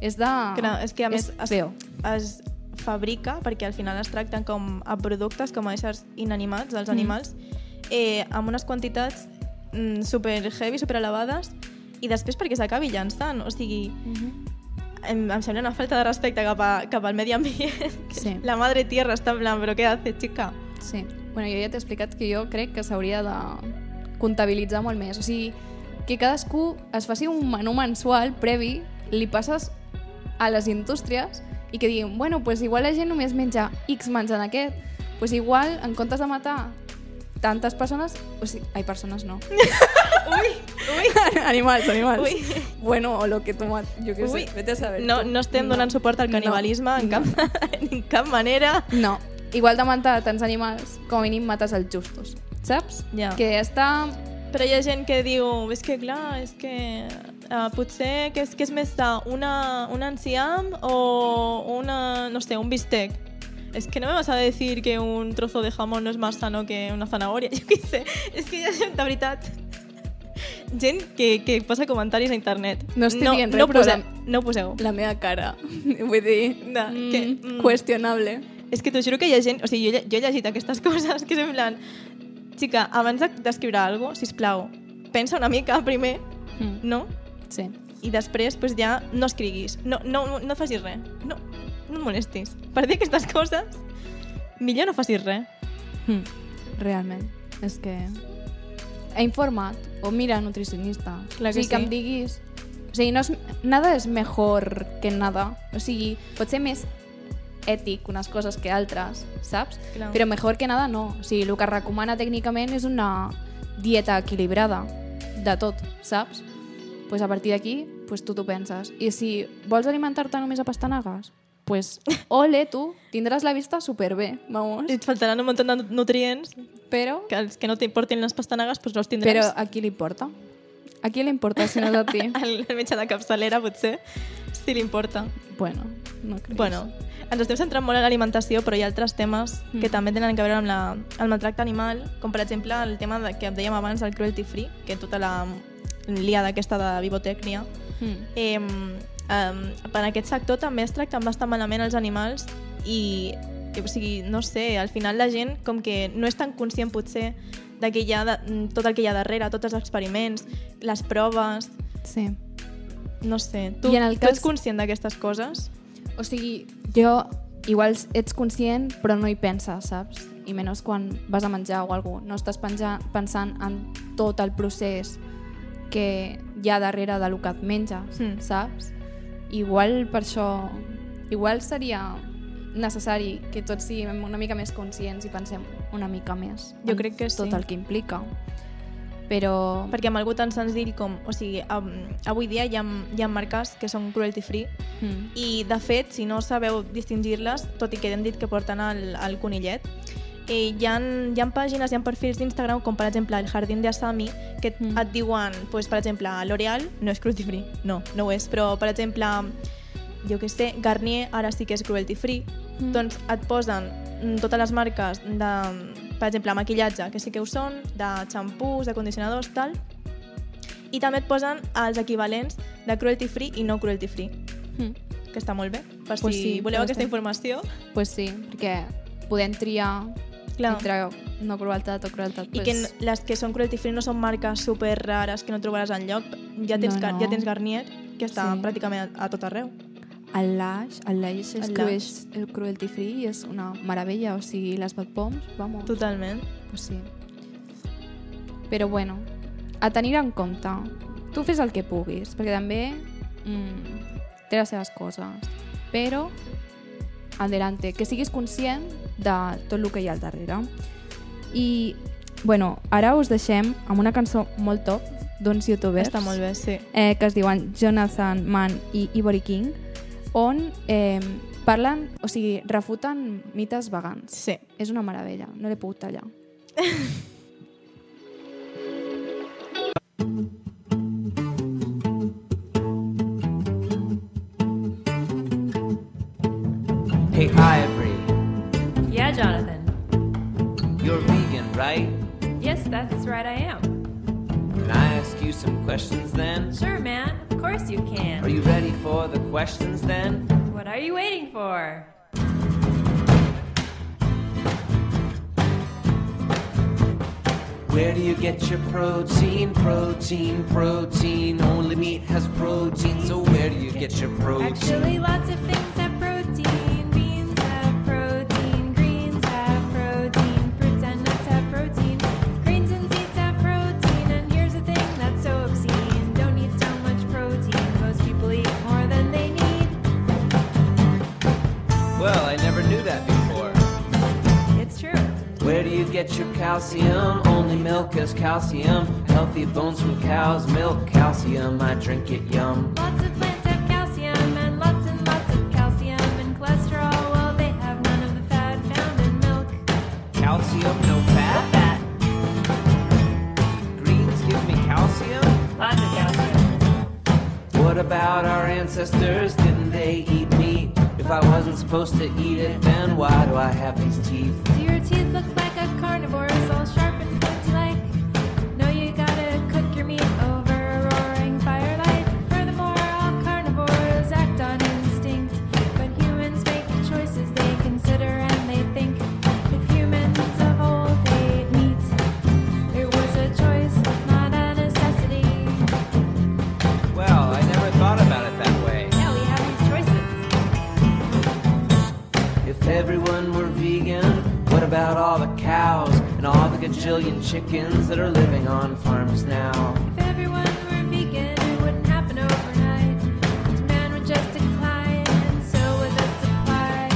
És de... Clar, és que a més és es, feo. es fabrica, perquè al final es tracten com a productes, com a éssers inanimats, dels Mm. animals, eh, amb unes quantitats mm, super heavy, super elevades, i després perquè s'acabi llançant. O sigui, em, em sembla una falta de respecte cap, a, cap al medi ambient. Sí. La madre tierra està en plan, però què hace, chica? Sí. Bueno, jo ja t'he explicat que jo crec que s'hauria de comptabilitzar molt més. O sigui, que cadascú es faci un menú mensual previ, li passes a les indústries i que diguin, bueno, pues igual la gent només menja X menjant aquest, pues igual, en comptes de matar tantes persones, o sigui, ai, persones no. <laughs> Ui, ui. <laughs> animals, animals. Ui. Bueno, o lo que tu. Jo què sé, vete a saber. No, no estem donant suport al canibalisme en, cap, <laughs> en cap manera. No, igual de matar tants animals, com a mínim mates els justos, saps? Ja. Que està... Però hi ha gent que diu, és que clar, és que uh, potser que és, que és més sa una, un enciam o una, no sé, un bistec. Es que no me vas a decir que un trozo de jamón no es más sano que una zanahoria, <laughs> jo què sé. És que gent, de veritat, gent que, que posa comentaris a internet. No estic no, dient res, no, però poseu, la- no poseu. La meva cara. Vull dir, No, mm, que, mm. qüestionable. És que t'ho juro que hi ha gent... O sigui, jo, jo he llegit aquestes <laughs> coses que és en plan... Xica, abans de- d'escriure alguna cosa, sisplau, pensa una mica primer, Mm. no? Sí. I després pues, ja no escriguis. No, no, no facis res. No, no et molestis. Per dir aquestes coses, millor no facis res. Mm. Realment. És que... He informat. O mira, nutricionista. Clar o que sigui, que sí. em diguis... O sigui, no és, nada és mejor que nada. O sigui, pot ser més ètic unes coses que altres, saps? Clar. Però mejor que nada no. O sigui, el que recomana tècnicament és una dieta equilibrada de tot, saps? pues a partir d'aquí pues tu t'ho penses. I si vols alimentar-te només a pastanagues, pues ole tu, tindràs la vista superbé, vamos. Et faltaran un munt de nutrients Però, que els que no t'importin les pastanagues pues no els tindràs. però a qui li importa? A qui li importa si no és a ti? <laughs> El metge de capçalera, potser, si li importa. bueno, no creus. Bueno, ens estem centrant molt en l'alimentació, però hi ha altres temes Mm. que també tenen a veure amb la, el maltracte animal, com per exemple el tema de, que dèiem abans, el cruelty free, que tota la liada aquesta de vivotècnia. Mm. Eh, um, per aquest sector també es tracten bastant malament els animals i, o sigui, no sé, al final la gent com que no és tan conscient potser de que hi ha de, tot el que hi ha darrere, tots els experiments, les proves, Sí. no sé. Tu, I en el tu cas- ets conscient d'aquestes coses? O sigui, jo igual ets conscient però no hi penses, saps? i menys quan vas a menjar o alguna No estàs pensant en tot el procés que hi ha darrere del que et menges, Mm. saps? Igual per això... Igual seria necessari que tots siguem una mica més conscients i pensem una mica més Jo crec que sí. tot el que implica. Però... Perquè amb algú tan senzill com... O sigui, um, avui dia hi ha, hi ha marques que són cruelty free Mm. i, de fet, si no sabeu distingir-les, tot i que hem dit que porten el, el conillet, eh, hi, ha, hi ha pàgines, hi ha perfils d'Instagram, com per exemple el Jardín de Asami, que Mm. mm. et diuen, pues, per exemple, L'Oreal no és cruelty free, no, no ho és, però, per exemple, jo que sé, Garnier ara sí que és cruelty free, Mm. doncs et posen mm, totes les marques de, per exemple, maquillatge, que sí que ho són, de xampús, de condicionadors, tal, i també et posen els equivalents de cruelty free i no cruelty free, Mm. que està molt bé, per Pues si sí, voleu aquesta està- informació. pues sí, perquè podem triar Clar. entre no crueltat o crueltat. I que les que són cruelty free no són marques super rares que no trobaràs enlloc. Ja tens, No, no. ja tens Garnier, que està Sí. pràcticament a, a tot arreu. El Lash, el Lash és, El Lash. el cruelty free i és una meravella, o sigui, les bad bombs, vamos. Totalment. Pues sí. Però bueno, a tenir en compte, tu fes el que puguis, perquè també mm, té les seves coses, però adelante, que siguis conscient de tot el que hi ha al darrere. I, bueno, ara us deixem amb una cançó molt top d'uns youtubers Està molt bé, sí. eh, que es diuen Jonathan Mann i Ivory King, on eh, parlen, o sigui, refuten mites vegans. Sí. És una meravella, no l'he pogut tallar. <laughs> that's right, I am. Can I ask you some questions then? Sure, man. Of course you can. Are you ready for the questions then? What are you waiting for? Where do you get your protein? Protein, protein. Only meat has protein, so where do you get your protein? Actually, lots of things you get your calcium? Only milk has calcium. Healthy bones from cow's milk. Calcium, I drink it yum. Lots of plants have calcium and lots and lots of calcium and cholesterol. Well, they have none of the fat found in milk. Calcium, no fat? Fat. Greens give me calcium? Lots of calcium. What about our ancestors? Didn't they eat meat? If I wasn't supposed to eat it, then why do I have these teeth? look like a carnivore, all sharp and pointed. About all the cows and all the gajillion chickens that are living on farms now? If everyone were vegan, it wouldn't happen overnight. Demand would just decline, and so would the supply.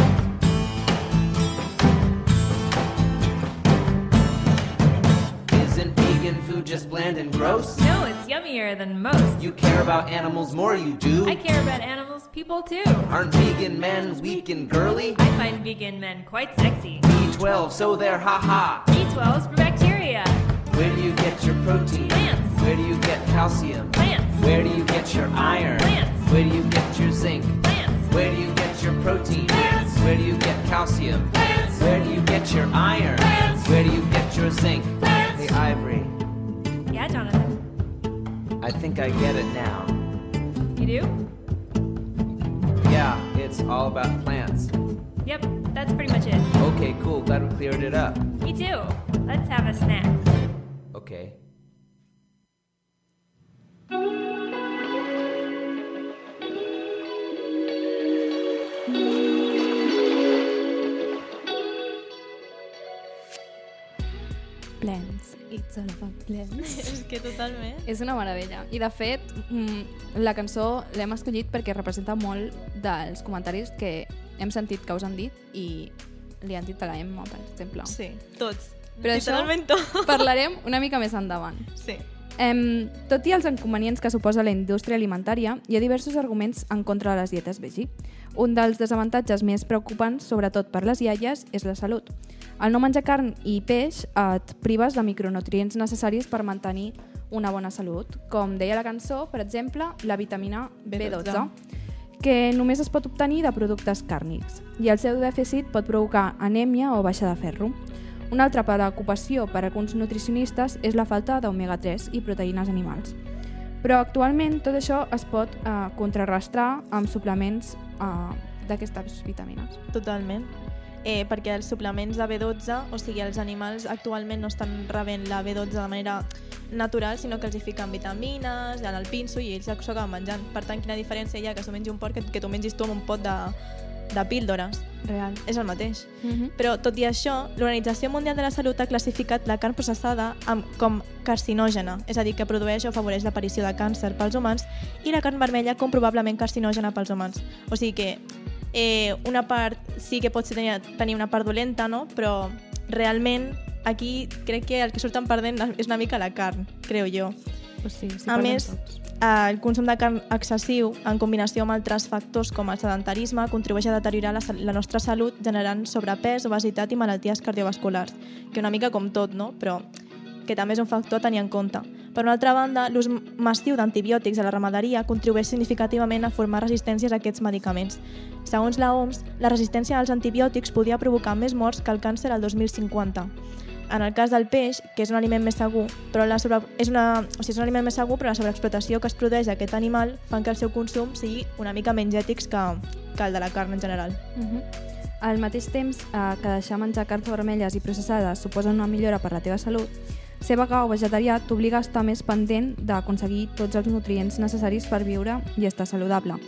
Isn't vegan food just bland and gross? No, it's yummier than most. You care about animals more, you do. I care about animals, people too. Aren't vegan men weak and girly? I find vegan men quite sexy. B12, so they're haha. B12's for bacteria. Where do you get your protein? Plants. Where do you get calcium? Plants. Where do you get your iron? Plants. Where do you get your zinc? Plants. Where do you get your protein? Plants. Where do you get calcium? Plants. Where do you get your iron? Plants. Where do you get your zinc? Plants. Hey, Ivory, Yeah, Jonathan. I think I get it now. You do? Yeah, it's all about plants. Yep, that's pretty much it. Okay, cool. Glad we cleared it up. Me too. Let's have a snack. Okay. Plants. It's all about plants. <laughs> És que totalment. És una meravella. I de fet, mm, la cançó l'hem escollit perquè representa molt dels comentaris que hem sentit que us han dit i li han dit a la Emma, per exemple. Sí, tots. Però això <laughs> parlarem una mica més endavant. Sí. Em, tot i els inconvenients que suposa la indústria alimentària, hi ha diversos arguments en contra de les dietes veggie. Un dels desavantatges més preocupants, sobretot per les iaies, és la salut. Al no menjar carn i peix et prives de micronutrients necessaris per mantenir una bona salut, com deia la cançó, per exemple, la vitamina B12, B12. que només es pot obtenir de productes càrnics, i el seu dèficit pot provocar anèmia o baixa de ferro. Una altra preocupació per a alguns nutricionistes és la falta d'omega-3 i proteïnes animals. Però actualment tot això es pot eh, contrarrestar amb suplements eh, d'aquestes vitamines. Totalment. Eh, perquè els suplements de B12, o sigui, els animals actualment no estan rebent la B12 de manera natural, sinó que els hi fiquen vitamines, en el pinso i ells s'ho acaben menjant. Per tant, quina diferència hi ha que s'ho mengi un porc que, que t'ho mengis tu amb un pot de, de píldores? Real. És el mateix. Mm -hmm. Però, tot i això, l'Organització Mundial de la Salut ha classificat la carn processada amb, com carcinògena, és a dir, que produeix o afavoreix l'aparició de càncer pels humans, i la carn vermella com probablement carcinògena pels humans. O sigui que eh, una part sí que pot tenir, tenir una part dolenta, no? però realment aquí crec que el que surten perdent és una mica la carn, creu jo. Pues sí, sí a més, tots. el consum de carn excessiu, en combinació amb altres factors com el sedentarisme, contribueix a deteriorar la, la nostra salut generant sobrepès, obesitat i malalties cardiovasculars, que una mica com tot, no? però que també és un factor a tenir en compte. Per una altra banda, l'ús massiu d'antibiòtics a la ramaderia contribueix significativament a formar resistències a aquests medicaments. Segons la OMS, la resistència als antibiòtics podia provocar més morts que el càncer al 2050. En el cas del peix, que és un aliment més segur, però la sobre... és, una... o sigui, és un aliment més segur, però la sobreexplotació que es produeix a aquest animal fan que el seu consum sigui una mica menys ètics que, que el de la carn en general. Uh -huh. Al mateix temps eh, que deixar menjar carns vermelles i processades suposa una millora per la teva salut, ser vegà o vegetarià t'obliga a estar més pendent d'aconseguir tots els nutrients necessaris per viure i estar saludable.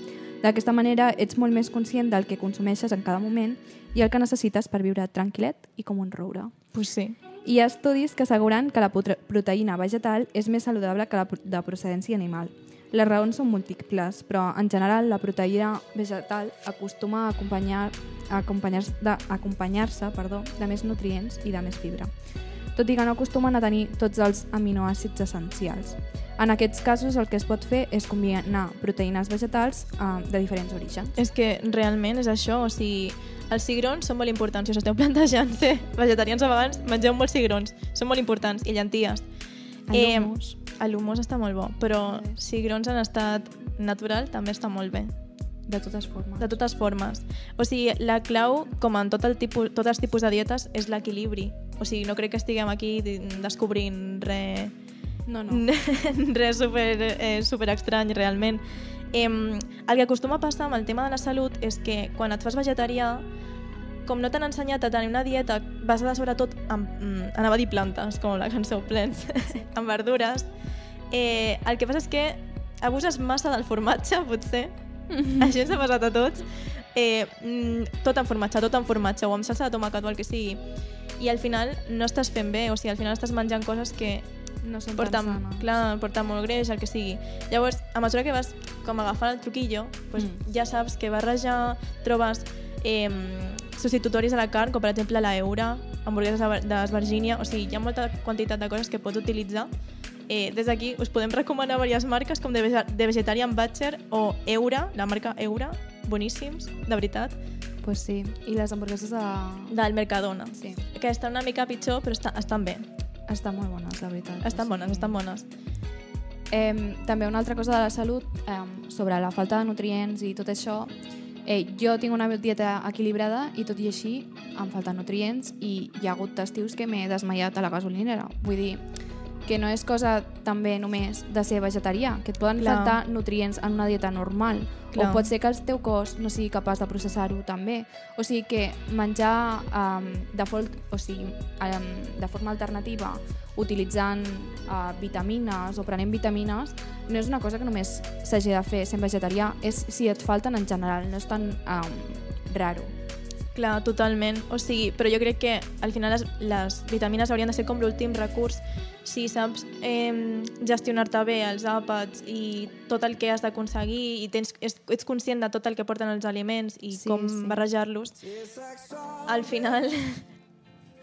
D'aquesta manera ets molt més conscient del que consumeixes en cada moment i el que necessites per viure tranquil·let i com un roure. Pues sí. Hi ha estudis que asseguren que la prote- proteïna vegetal és més saludable que la de procedència animal. Les raons són múltiples, però en general la proteïna vegetal acostuma a acompanyar- a acompanyar-se de, acompanyar-se, perdó, de més nutrients i de més fibra, tot i que no acostumen a tenir tots els aminoàcids essencials. En aquests casos el que es pot fer és combinar proteïnes vegetals eh, de diferents orígens. És que realment és això, o sigui, els cigrons són molt importants, si us esteu <laughs> plantejant ser vegetarians o vegans, mengeu molts cigrons, són molt importants, i llenties. El hummus. Eh, L'humus està molt bo, però cigrons en estat natural també està molt bé. De totes formes. De totes formes. O sigui, la clau, com en tot el tipus, tots els tipus de dietes, és l'equilibri. O sigui, no crec que estiguem aquí descobrint res No, no. <laughs> res super, eh, super estrany realment. Eh, el que acostuma a passar amb el tema de la salut és que quan et fas vegetarià, com no t'han ensenyat a tenir una dieta basada sobretot en, mm, anava a dir plantes, com la cançó Plants, en <laughs> verdures, eh, el que passa és que abuses massa del formatge, potser, <laughs> això ens ha passat a tots, eh, mm, tot en formatge, tot en formatge, o amb salsa de tomàquet o el que sigui, i al final no estàs fent bé, o sigui, al final estàs menjant coses que no són porten, tan sanes. clar, porten molt greix, el que sigui. Llavors, a mesura que vas com agafant el truquillo, pues, Mm. ja saps que barrejar, trobes eh, substitutoris a la carn, com per exemple la eura, hamburgueses de- d'esvergínia, o sigui, hi ha molta quantitat de coses que pots utilitzar. Eh, des d'aquí us podem recomanar diverses marques com de, Vege- de Vegetarian Butcher o Eura, la marca Eura, boníssims, de veritat. Pues sí, i les hamburgueses de... Del Mercadona. Sí. Que estan una mica pitjor, però està, estan bé. Estan molt bones, la veritat. Estan bones, sigui- estan bones. Eh, també una altra cosa de la salut, eh, sobre la falta de nutrients i tot això, eh, jo tinc una dieta equilibrada i tot i així em falten nutrients i hi ha hagut estius que m'he desmaiat a la gasolinera. Vull dir, que no és cosa també només de ser vegetarià, que et poden Clar. faltar nutrients en una dieta normal. Clar. O pot ser que el teu cos no sigui capaç de processar-ho també. O sigui que menjar um, de, fol o sigui, um, de forma alternativa utilitzant uh, vitamines o prenent vitamines no és una cosa que només s'hagi de fer sent vegetarià, és si et falten en general, no és tan um, raro. Clar, totalment. O sigui, però jo crec que al final les, les vitamines haurien de ser com l'últim recurs. Si saps eh, gestionar-te bé els àpats i tot el que has d'aconseguir i tens, ets, ets conscient de tot el que porten els aliments i Sí, com sí. barrejar-los, al final...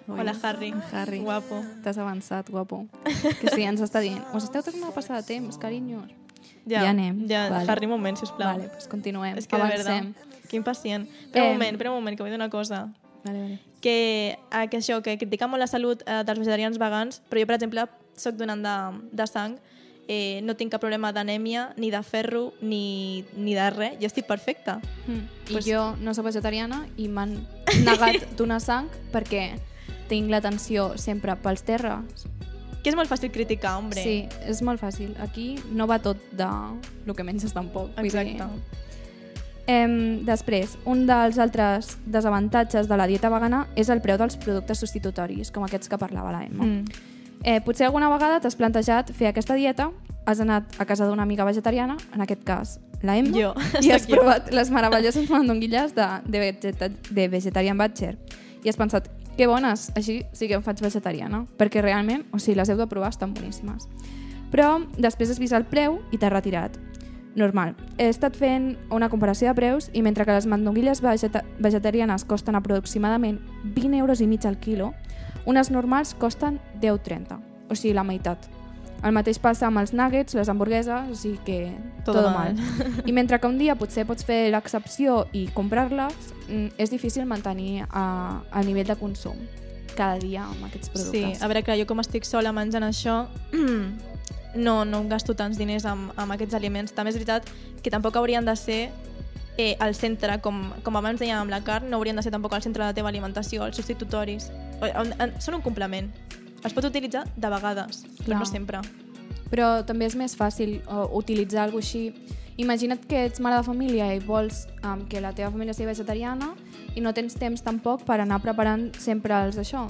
Ui, Hola, Harry. Harry. Guapo. T'has avançat, guapo. Que sí, ens està dient. Us esteu tornant a passar de temps, carinyos. Ja, ja anem. Ja, Harry, un moment, sisplau. Vale, pues continuem. És que de veritat, que impacient. Espera Eh, un moment, espera un moment, que vull dir una cosa. Vale, vale. que, eh, que això, que critica molt la salut eh, dels vegetarians vegans, però jo, per exemple, sóc donant de, de sang, eh, no tinc cap problema d'anèmia, ni de ferro, ni, ni de res, jo estic perfecta. Mm. I Pues- jo no sóc vegetariana i m'han negat <laughs> donar sang perquè tinc l'atenció sempre pels terres. Que és molt fàcil criticar, hombre. Sí, és molt fàcil. Aquí no va tot de lo que menges tampoc. dir- Exacte. Em, després, un dels altres desavantatges de la dieta vegana és el preu dels productes substitutoris, com aquests que parlava la Emma. Mm. Eh, potser alguna vegada t'has plantejat fer aquesta dieta, has anat a casa d'una amiga vegetariana, en aquest cas la Emma, Jo, i <laughs> has provat les meravelloses mandonguilles de, de, vegeta, de Vegetarian Butcher i has pensat, que bones, així sí que em faig vegetariana, perquè realment, o sigui, les heu de provar, estan boníssimes. Però després has vist el preu i t'has retirat. Normal. He estat fent una comparació de preus i mentre que les mandonguilles vegeta vegetarianes costen aproximadament 20 euros i mig al quilo, unes normals costen 10,30, o sigui, la meitat. El mateix passa amb els nuggets, les hamburgueses, o sigui que todo mal. mal. <laughs> <laughs> I mentre que un dia potser pots fer l'excepció i comprar-les, mm, és difícil mantenir uh, el nivell de consum cada dia amb aquests Sí, productes. a veure, clar, jo com estic sola menjant això, <clears throat> no, no gasto tants diners amb, amb aquests aliments. També és veritat que tampoc haurien de ser eh, al centre, com, com abans dèiem amb la carn, no haurien de ser tampoc al centre de la teva alimentació, els substitutoris. O- en- en- Són un complement. Es pot utilitzar de vegades, però Clar. no sempre. Però també és més fàcil uh, utilitzar alguna així. Imagina't que ets mare de família i vols um, que la teva família sigui vegetariana i no tens temps tampoc per anar preparant sempre els això.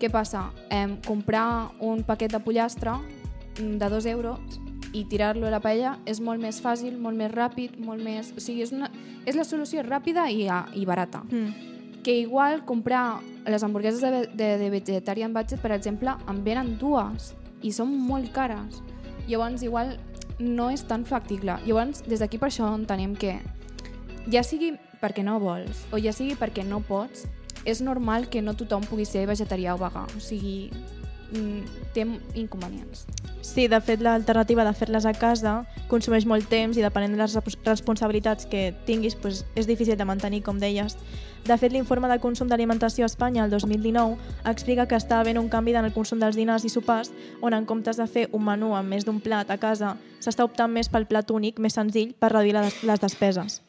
Què passa? Em, comprar un paquet de pollastre mm, de dos euros i tirar-lo a la paella és molt més fàcil, molt més ràpid, molt més... O sigui, és, una, és la solució ràpida i, uh, i barata. Mm. Que igual comprar les hamburgueses de, de, de Vegetarian Budget, per exemple, en venen dues i són molt cares. Llavors, igual no és tan factible. Llavors, des d'aquí per això entenem que ja sigui perquè no vols o ja sigui perquè no pots, és normal que no tothom pugui ser vegetarià o vegà. O sigui, té inconvenients. Sí, de fet, l'alternativa de fer-les a casa consumeix molt temps i depenent de les respons- responsabilitats que tinguis, doncs, és difícil de mantenir, com deies. De fet, l'informe de consum d'alimentació a Espanya el 2019 explica que està havent un canvi en el consum dels dinars i sopars, on en comptes de fer un menú amb més d'un plat a casa, s'està optant més pel plat únic, més senzill, per reduir les despeses.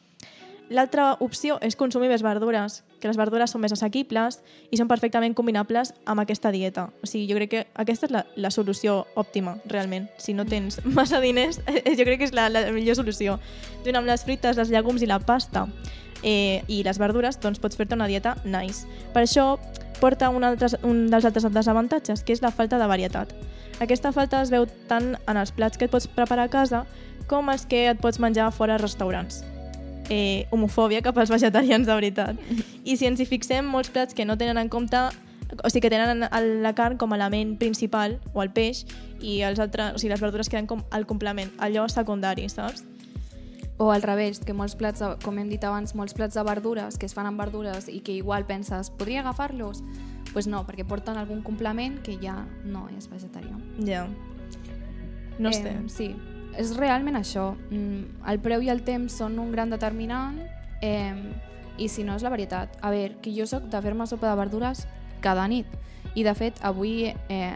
L'altra opció és consumir més verdures, que les verdures són més assequibles i són perfectament combinables amb aquesta dieta. O sigui, jo crec que aquesta és la, la solució òptima, realment. Si no tens <laughs> massa diners, jo crec que és la, la millor solució. Junt amb les fruites, els llegums i la pasta eh, i les verdures, doncs pots fer-te una dieta nice. Per això porta un, altre, un dels altres desavantatges, que és la falta de varietat. Aquesta falta es veu tant en els plats que et pots preparar a casa com els que et pots menjar fora a restaurants eh, homofòbia cap als vegetarians de veritat. I si ens hi fixem, molts plats que no tenen en compte o sigui que tenen la carn com a element principal o el peix i els altres, o sigui, les verdures queden com el complement, allò secundari, saps? O al revés, que molts plats, de, com hem dit abans, molts plats de verdures que es fan amb verdures i que igual penses, podria agafar-los? Doncs pues no, perquè porten algun complement que ja no és vegetarià. Ja. No sé. Eh, sí, és realment això. Mm, El preu i el temps són un gran determinant eh, i si no és la varietat. A veure, que jo sóc de fer-me sopa de verdures cada nit i de fet avui eh,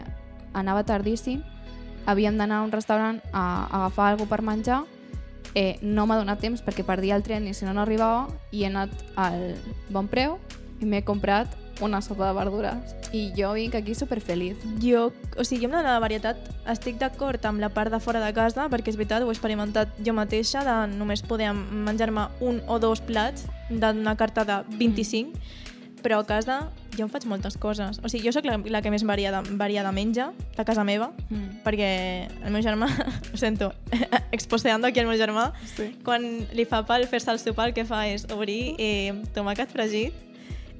anava tardíssim, havíem d'anar a un restaurant a, a agafar alguna per menjar eh, no m'ha donat temps perquè perdia el tren i si no no arribava i he anat al bon preu i m'he comprat una sopa de verdures i jo vinc aquí superfeliç. Jo, o sigui, jo amb la varietat estic d'acord amb la part de fora de casa, perquè és veritat, ho he experimentat jo mateixa, de només poder menjar-me un o dos plats d'una carta de 25, però a casa jo em faig moltes coses. O sigui, jo sóc la, la que més variada, variada menja de casa meva, Mm. perquè el meu germà, <laughs> ho sento, <laughs> exposeando aquí el meu germà, Sí. quan li fa pal fer-se el sopar, el que fa és obrir eh, tomàquet fregit,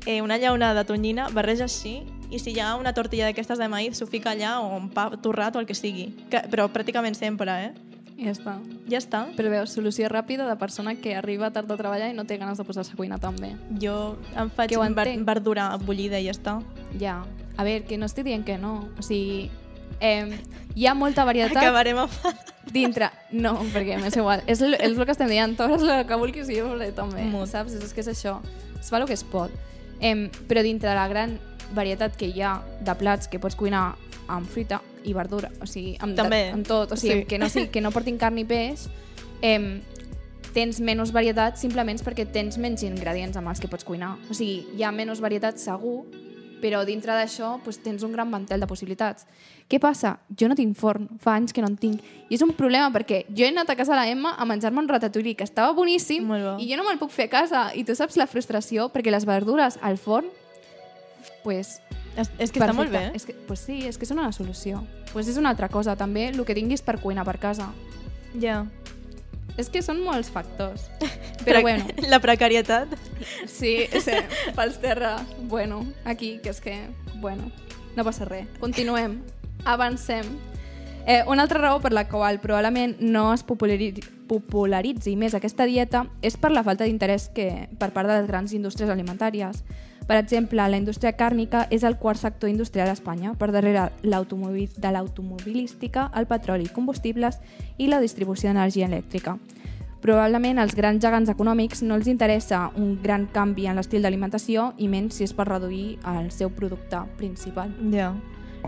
eh, una llauna de tonyina, barreja així, i si hi ha una tortilla d'aquestes de maïs, s'ho fica allà, o un pa torrat, o el que sigui. Que, però pràcticament sempre, eh? I ja està. Ja està. Però veus, solució ràpida de persona que arriba tard a treballar i no té ganes de posar-se a cuinar també. Jo em faig Que ver verdura bullida i ja està. Ja. A veure, que no estic dient que no. O sigui, eh, hi ha molta varietat... Acabarem amb... Dintre... No, perquè m'és igual. És el, és el que estem dient. Tu el que vulguis i jo faré també. Mut. Saps? És, és que és això. Es fa el que es pot. Eh, però dintre de la gran varietat que hi ha de plats que pots cuinar amb fruita i verdura, o sigui, amb, També. De, amb tot, o sigui, Sí. que, no, sigui, que no portin carn ni peix, eh, tens menys varietat simplement perquè tens menys ingredients amb els que pots cuinar. O sigui, hi ha menys varietat segur, però dintre d'això doncs, tens un gran mantel de possibilitats. Què passa? Jo no tinc forn, fa anys que no en tinc. I és un problema perquè jo he anat a casa de la Emma a menjar-me un ratatouille que estava boníssim i jo no me'l puc fer a casa. I tu saps la frustració perquè les verdures al forn pues, és, és que està molt bé. És que, pues sí, és que són una solució. Pues és una altra cosa, també, el que tinguis per cuinar per casa. Ja. És que són molts factors. <laughs> Però bueno. <laughs> La precarietat. Sí, sí, <laughs> pels terra. Bueno, aquí, que és que... Bueno, no passa res. Continuem. Avancem. Eh, una altra raó per la qual probablement no es popularitzi, popularitzi més aquesta dieta és per la falta d'interès que per part de les grans indústries alimentàries. Per exemple, la indústria càrnica és el quart sector industrial a Espanya, per darrere de l'automobilística, el petroli i combustibles i la distribució d'energia elèctrica. Probablement als grans gegants econòmics no els interessa un gran canvi en l'estil d'alimentació i menys si és per reduir el seu producte principal. Ja.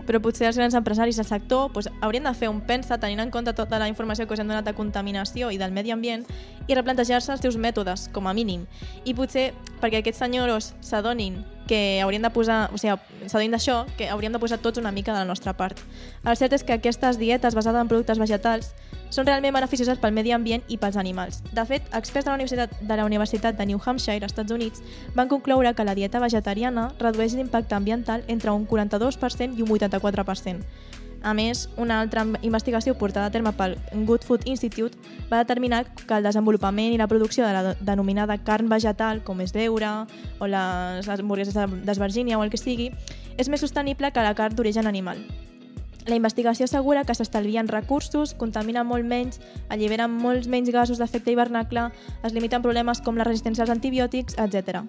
Però potser els grans empresaris del sector doncs, haurien de fer un pensa tenint en compte tota la informació que us hem donat de contaminació i del medi ambient i replantejar-se els seus mètodes, com a mínim. I potser perquè aquests senyors s'adonin que haurien de posar, o sigui, s'adonin d'això, que hauríem de posar tots una mica de la nostra part. El cert és que aquestes dietes basades en productes vegetals són realment beneficioses pel medi ambient i pels animals. De fet, experts de la Universitat de, la Universitat de New Hampshire, Estats Units, van concloure que la dieta vegetariana redueix l'impacte ambiental entre un 42% i un 84%. A més, una altra investigació portada a terme pel Good Food Institute va determinar que el desenvolupament i la producció de la denominada carn vegetal, com és l'eura o les hamburgueses d'esvergínia o el que sigui, és més sostenible que la carn d'origen animal. La investigació assegura que s'estalvien recursos, contaminen molt menys, alliberen molts menys gasos d'efecte hivernacle, es limiten problemes com la resistència als antibiòtics, etc.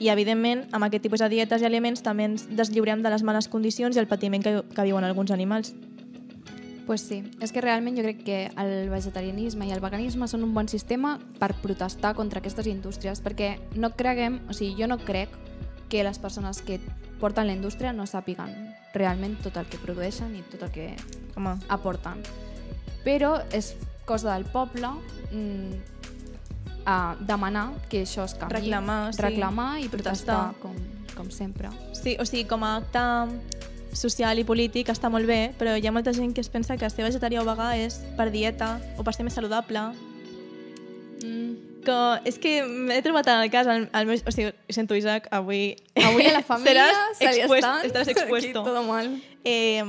I, evidentment, amb aquest tipus de dietes i aliments també ens deslliurem de les males condicions i el patiment que, que viuen alguns animals. Pues sí, és que realment jo crec que el vegetarianisme i el veganisme són un bon sistema per protestar contra aquestes indústries, perquè no creguem, o sigui, jo no crec que les persones que porten la indústria no sàpiguen realment tot el que produeixen i tot el que Home. aporten. Però és cosa del poble mm, a demanar que això es canvi. Reclamar, sí. Reclamar i protestar, Protestar. com, com sempre. Sí, o sigui, com a acte social i polític està molt bé, però hi ha molta gent que es pensa que ser vegetarià o vegà és per dieta o per ser més saludable. Mm. Que, és que m'he trobat en el cas, el, el meu, o sigui, sento Isaac, avui... Avui a la <laughs> família seràs se li estan estaràs aquí expuesto. todo mal. Eh,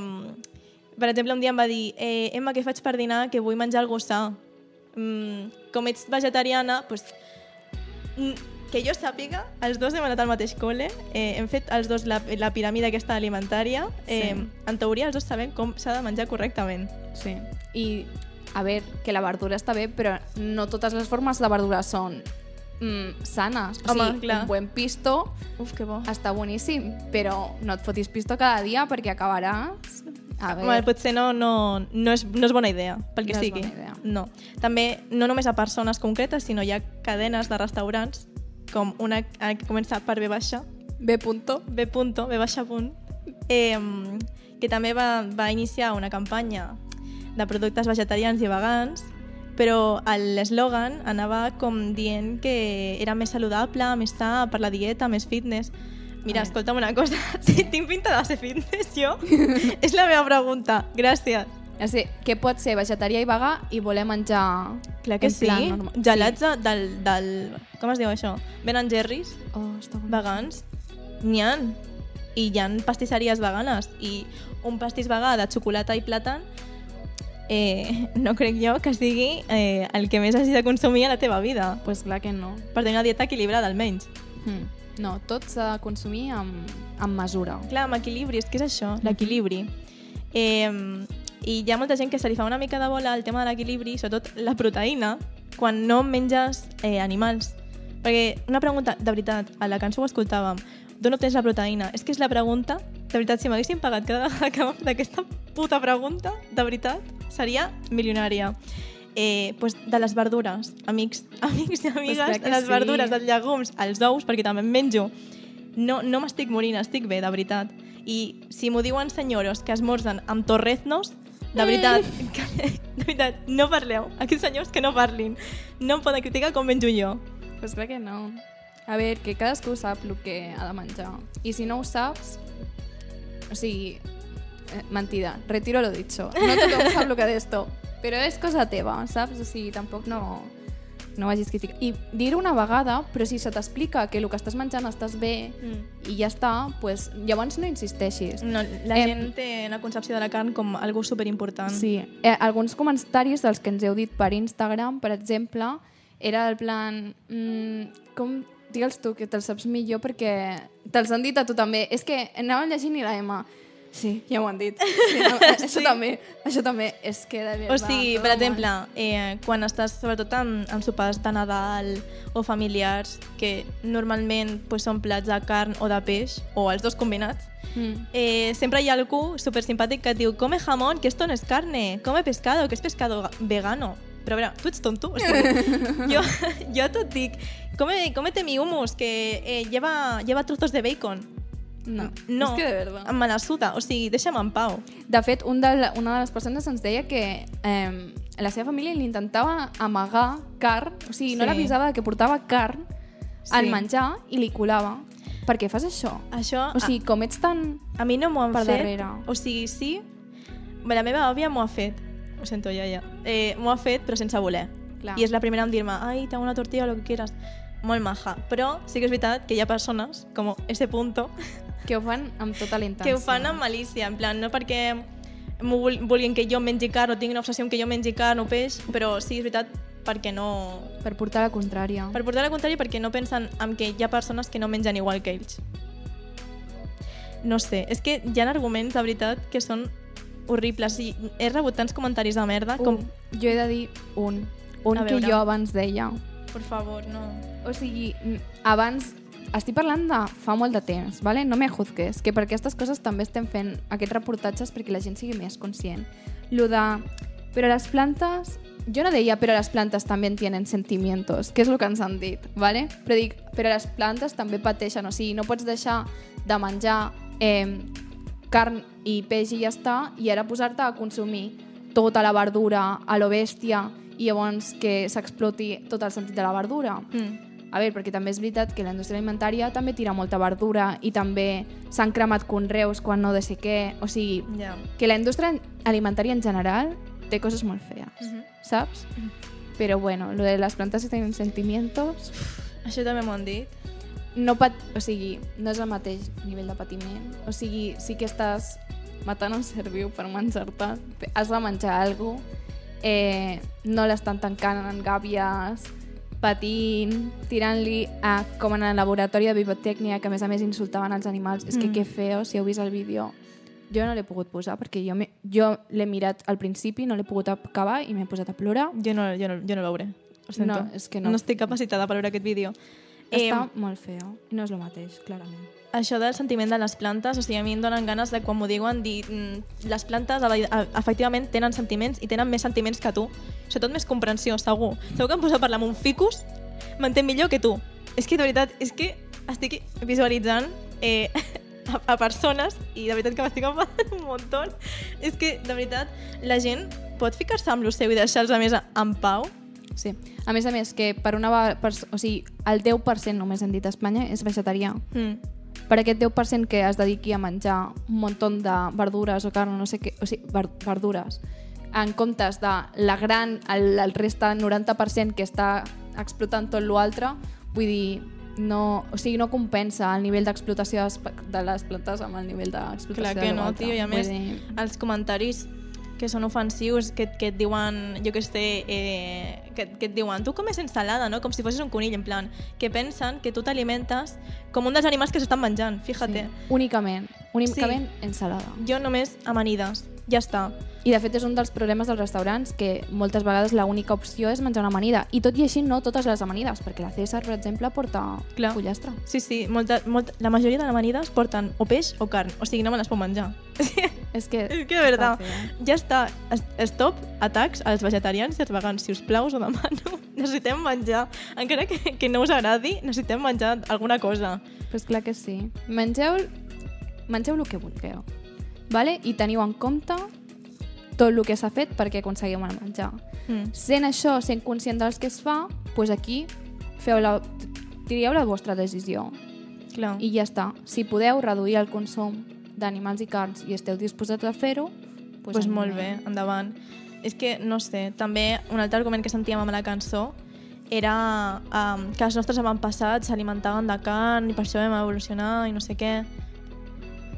per exemple, un dia em va dir eh, Emma, què faig per dinar? Que vull menjar algo sa. Mm, com ets vegetariana, pues, mm, que jo sàpiga, els dos hem anat al mateix col·le, eh, hem fet els dos la, la piràmide aquesta alimentària, eh, Sí. en teoria els dos sabem com s'ha de menjar correctament. Sí. I, a veure, que la verdura està bé, però no totes les formes de verdura són mm, sanes. O Home, sigui, clar. un buen pisto Uf, que bo. està boníssim, però no et fotis pisto cada dia perquè acabaràs... A Bueno, veure, potser no, no, no, és, no és bona idea, pel que No sigui. idea. No. També, no només a persones concretes, sinó hi ha cadenes de restaurants, com una que comença per B baixa, B punto. B punto, B baixa punt, eh, que també va, va iniciar una campanya de productes vegetarians i vegans, però l'eslògan anava com dient que era més saludable, més sa per la dieta, més fitness. Mira, escolta'm una cosa, <laughs> si tinc pinta de ser fitness jo, <laughs> és la meva pregunta. Gràcies. O sigui, que pot ser vegetarià i vegà i voler menjar Clar que sí. plan. Gelats de- del, del... Com es diu això? Ben Jerry's, Sí. Oh, està bon. vegans. N'hi ha. I hi ha pastisseries veganes. I un pastís vegà de xocolata i plàtan eh, no crec jo que sigui eh, el que més hagis de consumir a la teva vida. Pues clar que no. Per tenir una dieta equilibrada, almenys. Mm. No, tot s'ha de consumir amb, amb mesura. Clar, amb equilibri, és que és això, l'equilibri. Eh, I hi ha molta gent que se li fa una mica de bola el tema de l'equilibri, sobretot la proteïna, quan no menges eh, animals. Perquè una pregunta, de veritat, a la cançó ho escoltàvem, d'on obtens la proteïna? És que és la pregunta, de veritat, si m'haguessin pagat cada vegada que vam d'aquesta puta pregunta, de veritat, seria milionària. Eh, pues de les verdures, amics, <laughs> amics i amigues, crec de les sí. verdures, dels llegums, els ous, perquè també en menjo. No, no m'estic morint, estic bé, de veritat. I si m'ho diuen senyoros que esmorzen amb torreznos, de veritat, <laughs> que, de veritat, no parleu. Aquests senyors que no parlin. No em poden criticar com menjo jo. Pues crec que no. A veure, que cadascú sap el que ha de menjar. I si no ho saps, o sigui, eh, mentida, retiro lo dicho. No tothom sap el que d'esto, però és cosa teva, saps? O sigui, tampoc no, no vagis criticar. I dir-ho una vegada, però si se t'explica que el que estàs menjant estàs bé Mm. i ja està, pues, llavors no insisteixis. No, la Em, gent té la concepció de la carn com algo superimportant. Sí, eh, alguns comentaris dels que ens heu dit per Instagram, per exemple, era el plan... Mm, com digue'ls tu, que te'ls saps millor perquè te'ls han dit a tu també. És que anàvem llegint i la Emma... Sí, <laughs> ja ho han dit. Sí, no, <laughs> això Sí. també, això també. És que de veritat... O sigui, per exemple, eh, quan estàs sobretot en, en sopars de Nadal o familiars, que normalment pues, són plats de carn o de peix, o els dos combinats, Mm. eh, sempre hi ha algú super simpàtic que et diu come jamón, que esto no es carne, come pescado, que es pescado ga- vegano. Però a veure, tu ets tonto? O sigui, <laughs> jo, jo et dic, come, cómete mi hummus, que eh, lleva, lleva trozos de bacon. No, no, és que de verdad. me la suda, o sigui, deixa'm en pau. De fet, un de, una de les persones ens deia que eh, la seva família li intentava amagar carn, o sigui, no Sí. l'avisava de que portava carn al Sí. menjar i li colava. Per què fas això? Això, O sigui, com ets tan... A mi no m'ho han per fet. darrere. O sigui, sí, la meva àvia m'ho ha fet. Ho sento, ja, ja. Eh, m'ho ha fet, però sense voler. Clar. I és la primera en dir-me, ai, te hago una tortilla, lo que quieras. Molt maja. Però sí que és veritat que hi ha persones, com ese punto, Que ho fan amb tota la intenció. que ho fan amb malícia. En plan, no perquè vul- vulguin que jo mengi carn o tinguin una obsessió que jo mengi carn o peix, però sí, és veritat, perquè no... Per portar la contrària. Per portar la contrària, perquè no pensen en que hi ha persones que no mengen igual que ells. No sé, és que hi ha arguments, de veritat, que són horribles. I he rebut tants comentaris de merda com... Un, jo he de dir un. Un que jo abans deia. Per favor, no. O sigui, abans... Estic parlant de fa molt de temps, vale? no me juzgues, que per aquestes coses també estem fent aquests reportatges perquè la gent sigui més conscient. Lo de... Però les plantes... Jo no deia, però les plantes també tienen sentimientos, que és el que ens han dit, vale? però dic, però les plantes també pateixen, o sigui, no pots deixar de menjar eh, carn i peix i ja està, i ara posar-te a consumir tota la verdura a lo bèstia i llavors que s'exploti tot el sentit de la verdura. Mm. A veure, perquè també és veritat que la indústria alimentària també tira molta verdura i també s'han cremat conreus quan no de sé què. O sigui, Ja. que la indústria alimentària en general té coses molt fees, Mhm. saps? Però bueno, lo de les plantes que tenen sentimientos Això també m'ho han dit. no, pat o sigui, no és el mateix nivell de patiment. O sigui, sí que estàs matant un ser viu per menjar-te, has de menjar alguna cosa, eh, no l'estan tancant en gàbies, patint, tirant-li a, com en el laboratori de bibliotècnia, que a més a més insultaven els animals. És que Mm. que feo, si heu vist el vídeo. Jo no l'he pogut posar perquè jo, me- jo l'he mirat al principi, no l'he pogut acabar i m'he posat a plorar. Jo no, jo no, jo no el veuré. Ho sento. No, és que no. No estic capacitada per veure aquest vídeo. Està Eh, molt feo. No és el mateix, clarament. Això del sentiment de les plantes, o sigui, a mi em donen ganes de quan m'ho diuen dir mm, les plantes efectivament tenen sentiments i tenen més sentiments que tu. Sobretot més comprensió, segur. Segur que em poso a parlar amb un ficus, m'entén millor que tu. És que, de veritat, és que estic visualitzant eh, <laughs> a, a persones i de veritat que m'estic enfadant <laughs> un muntó. És que, de veritat, la gent pot ficar-se amb lo seu i deixar-los a més en pau? Sí. A més a més, que per una per, o sigui, el 10% només hem dit a Espanya és vegetarià. Mm. Per aquest 10% que es dediqui a menjar un muntó de verdures o carn, no sé què, o sigui, ver, verdures, en comptes de la gran, el, el resta 90% que està explotant tot l'altre, vull dir, no, o sigui, no compensa el nivell d'explotació de les plantes amb el nivell d'explotació Clar que no, tio, i a més, dir, els comentaris que són ofensius, que, que et diuen, jo que sé, eh, que, que et diuen tu comes ensalada, no? Com si fossis un conill, en plan, que pensen que tu t'alimentes com un dels animals que s'estan menjant, fíjate. Sí. Únicament, únicament sí. ensalada. Jo només amanides, ja està. I de fet és un dels problemes dels restaurants que moltes vegades l'única opció és menjar una amanida. I tot i així no totes les amanides, perquè la César, per exemple, porta Clar. pollastre. Sí, sí, molta, molta, la majoria de amanides porten o peix o carn, o sigui, no me les puc menjar. <laughs> És que... És que de veritat, ja està. Es- Stop atacs als vegetarians i als vegans. Si us plau, us ho demano. <laughs> Necessitem menjar. Encara que, que no us agradi, necessitem menjar alguna cosa. Però és clar que sí. Mengeu, mengeu el que vulgueu. Vale? I teniu en compte tot el que s'ha fet perquè aconseguim el menjar. Mm. Sent això, sent conscient dels que es fa, doncs aquí feu la, trieu la vostra decisió. Clar. I ja està. Si podeu reduir el consum d'animals i carns i esteu disposats a fer-ho, doncs pues molt bé, endavant. És que, no sé, també un altre argument que sentíem amb la cançó era um, que els nostres avantpassats s'alimentaven de carn i per això vam evolucionar i no sé què.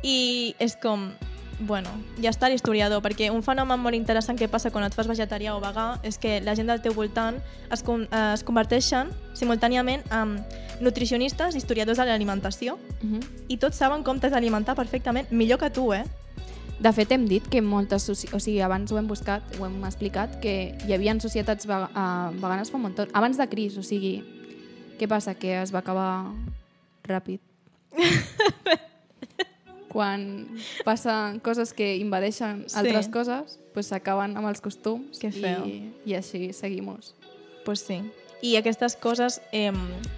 I és com, bueno, ja està l'historiador, perquè un fenomen molt interessant que passa quan et fas vegetarià o vegà és que la gent del teu voltant es, eh, es converteixen simultàniament en nutricionistes, historiadors de l'alimentació, Uh -huh. i tots saben com t'has d'alimentar perfectament, millor que tu, eh? De fet, hem dit que moltes... O sigui, abans ho hem buscat, ho hem explicat, que hi havia societats vega- eh, veganes fa un munt. Abans de Cris, o sigui... Què passa? Que es va acabar ràpid. <laughs> Quan passen coses que invadeixen Sí. altres coses, pues s'acaben amb els costums Que feo. i, i així seguimos. Pues sí. I aquestes coses eh,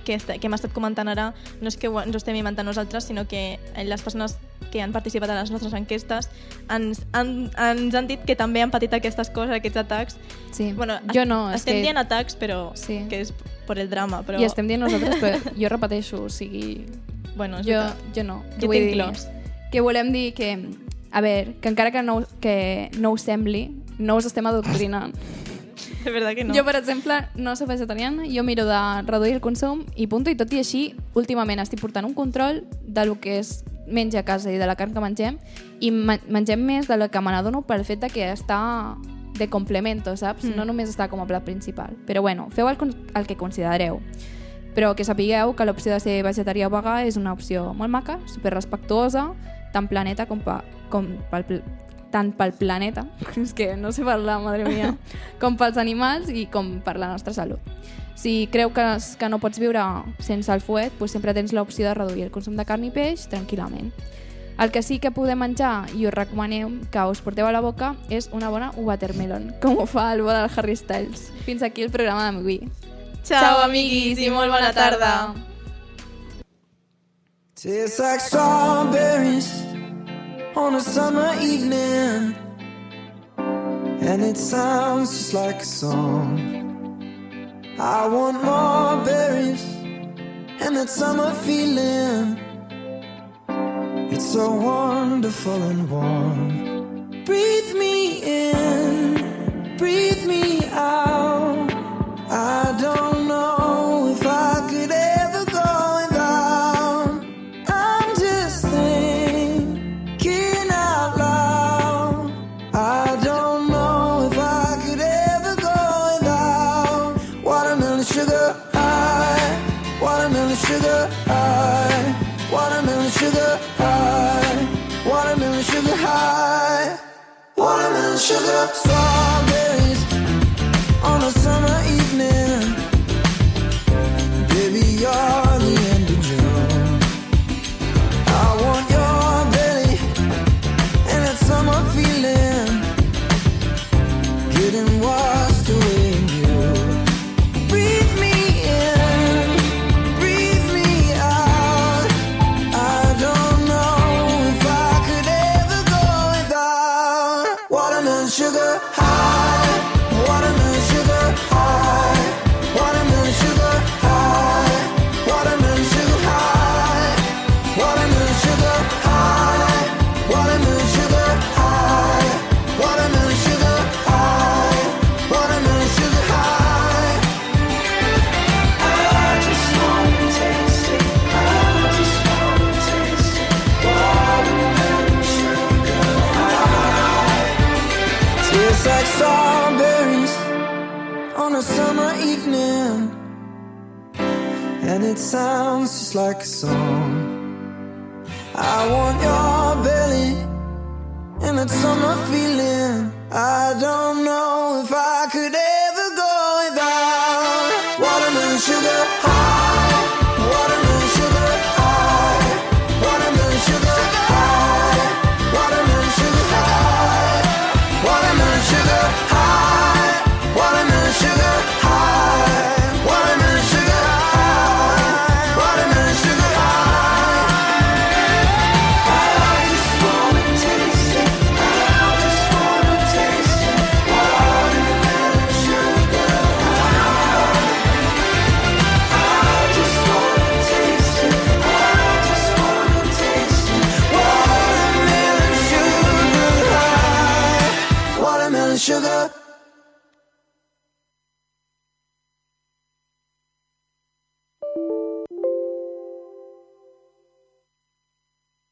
que, que hem estat comentant ara no és que ho, ens ho estem inventant nosaltres, sinó que les persones que han participat a les nostres enquestes ens han, ens han dit que també han patit aquestes coses, aquests atacs. Sí. Bueno, Jo no, estem que- dient atacs, però Sí. que és per el drama. Però... I estem dient nosaltres, però jo repeteixo, o sigui... Bueno, jo, jo no. Jo tinc dir clos. Que volem dir que, a veure, que encara que no, que no us sembli, no us estem adoctrinant. <laughs> De veritat que no. Jo, per exemple, no soc vegetariana, jo miro de reduir el consum i punto, i tot i així, últimament estic portant un control de lo que és menja a casa i de la carn que mengem i mengem més de la que me n'adono pel fet de que està de complemento, saps? Mm. No només està com a plat principal. Però bueno, feu el, el que considereu. Però que sapigueu que l'opció de ser vegetarià o vegà és una opció molt maca, super respectuosa, tant planeta com, pa, com pel, tant pel planeta, <laughs> és que no sé parlar, madre mia, <laughs> com pels animals i com per la nostra salut. Si creu que, que no pots viure sense el fuet, doncs sempre tens l'opció de reduir el consum de carn i peix tranquil·lament. El que sí que podem menjar i us recomanem que us porteu a la boca és una bona watermelon, <laughs> com ho fa el bo del Harry Styles. Fins aquí el programa d'avui. Ciao, amiguis, i molt bona tarda. Tastes like strawberries on a summer evening, and it sounds just like a song. I want more berries and that summer feeling. It's so wonderful and warm. Breathe me in, breathe me out. I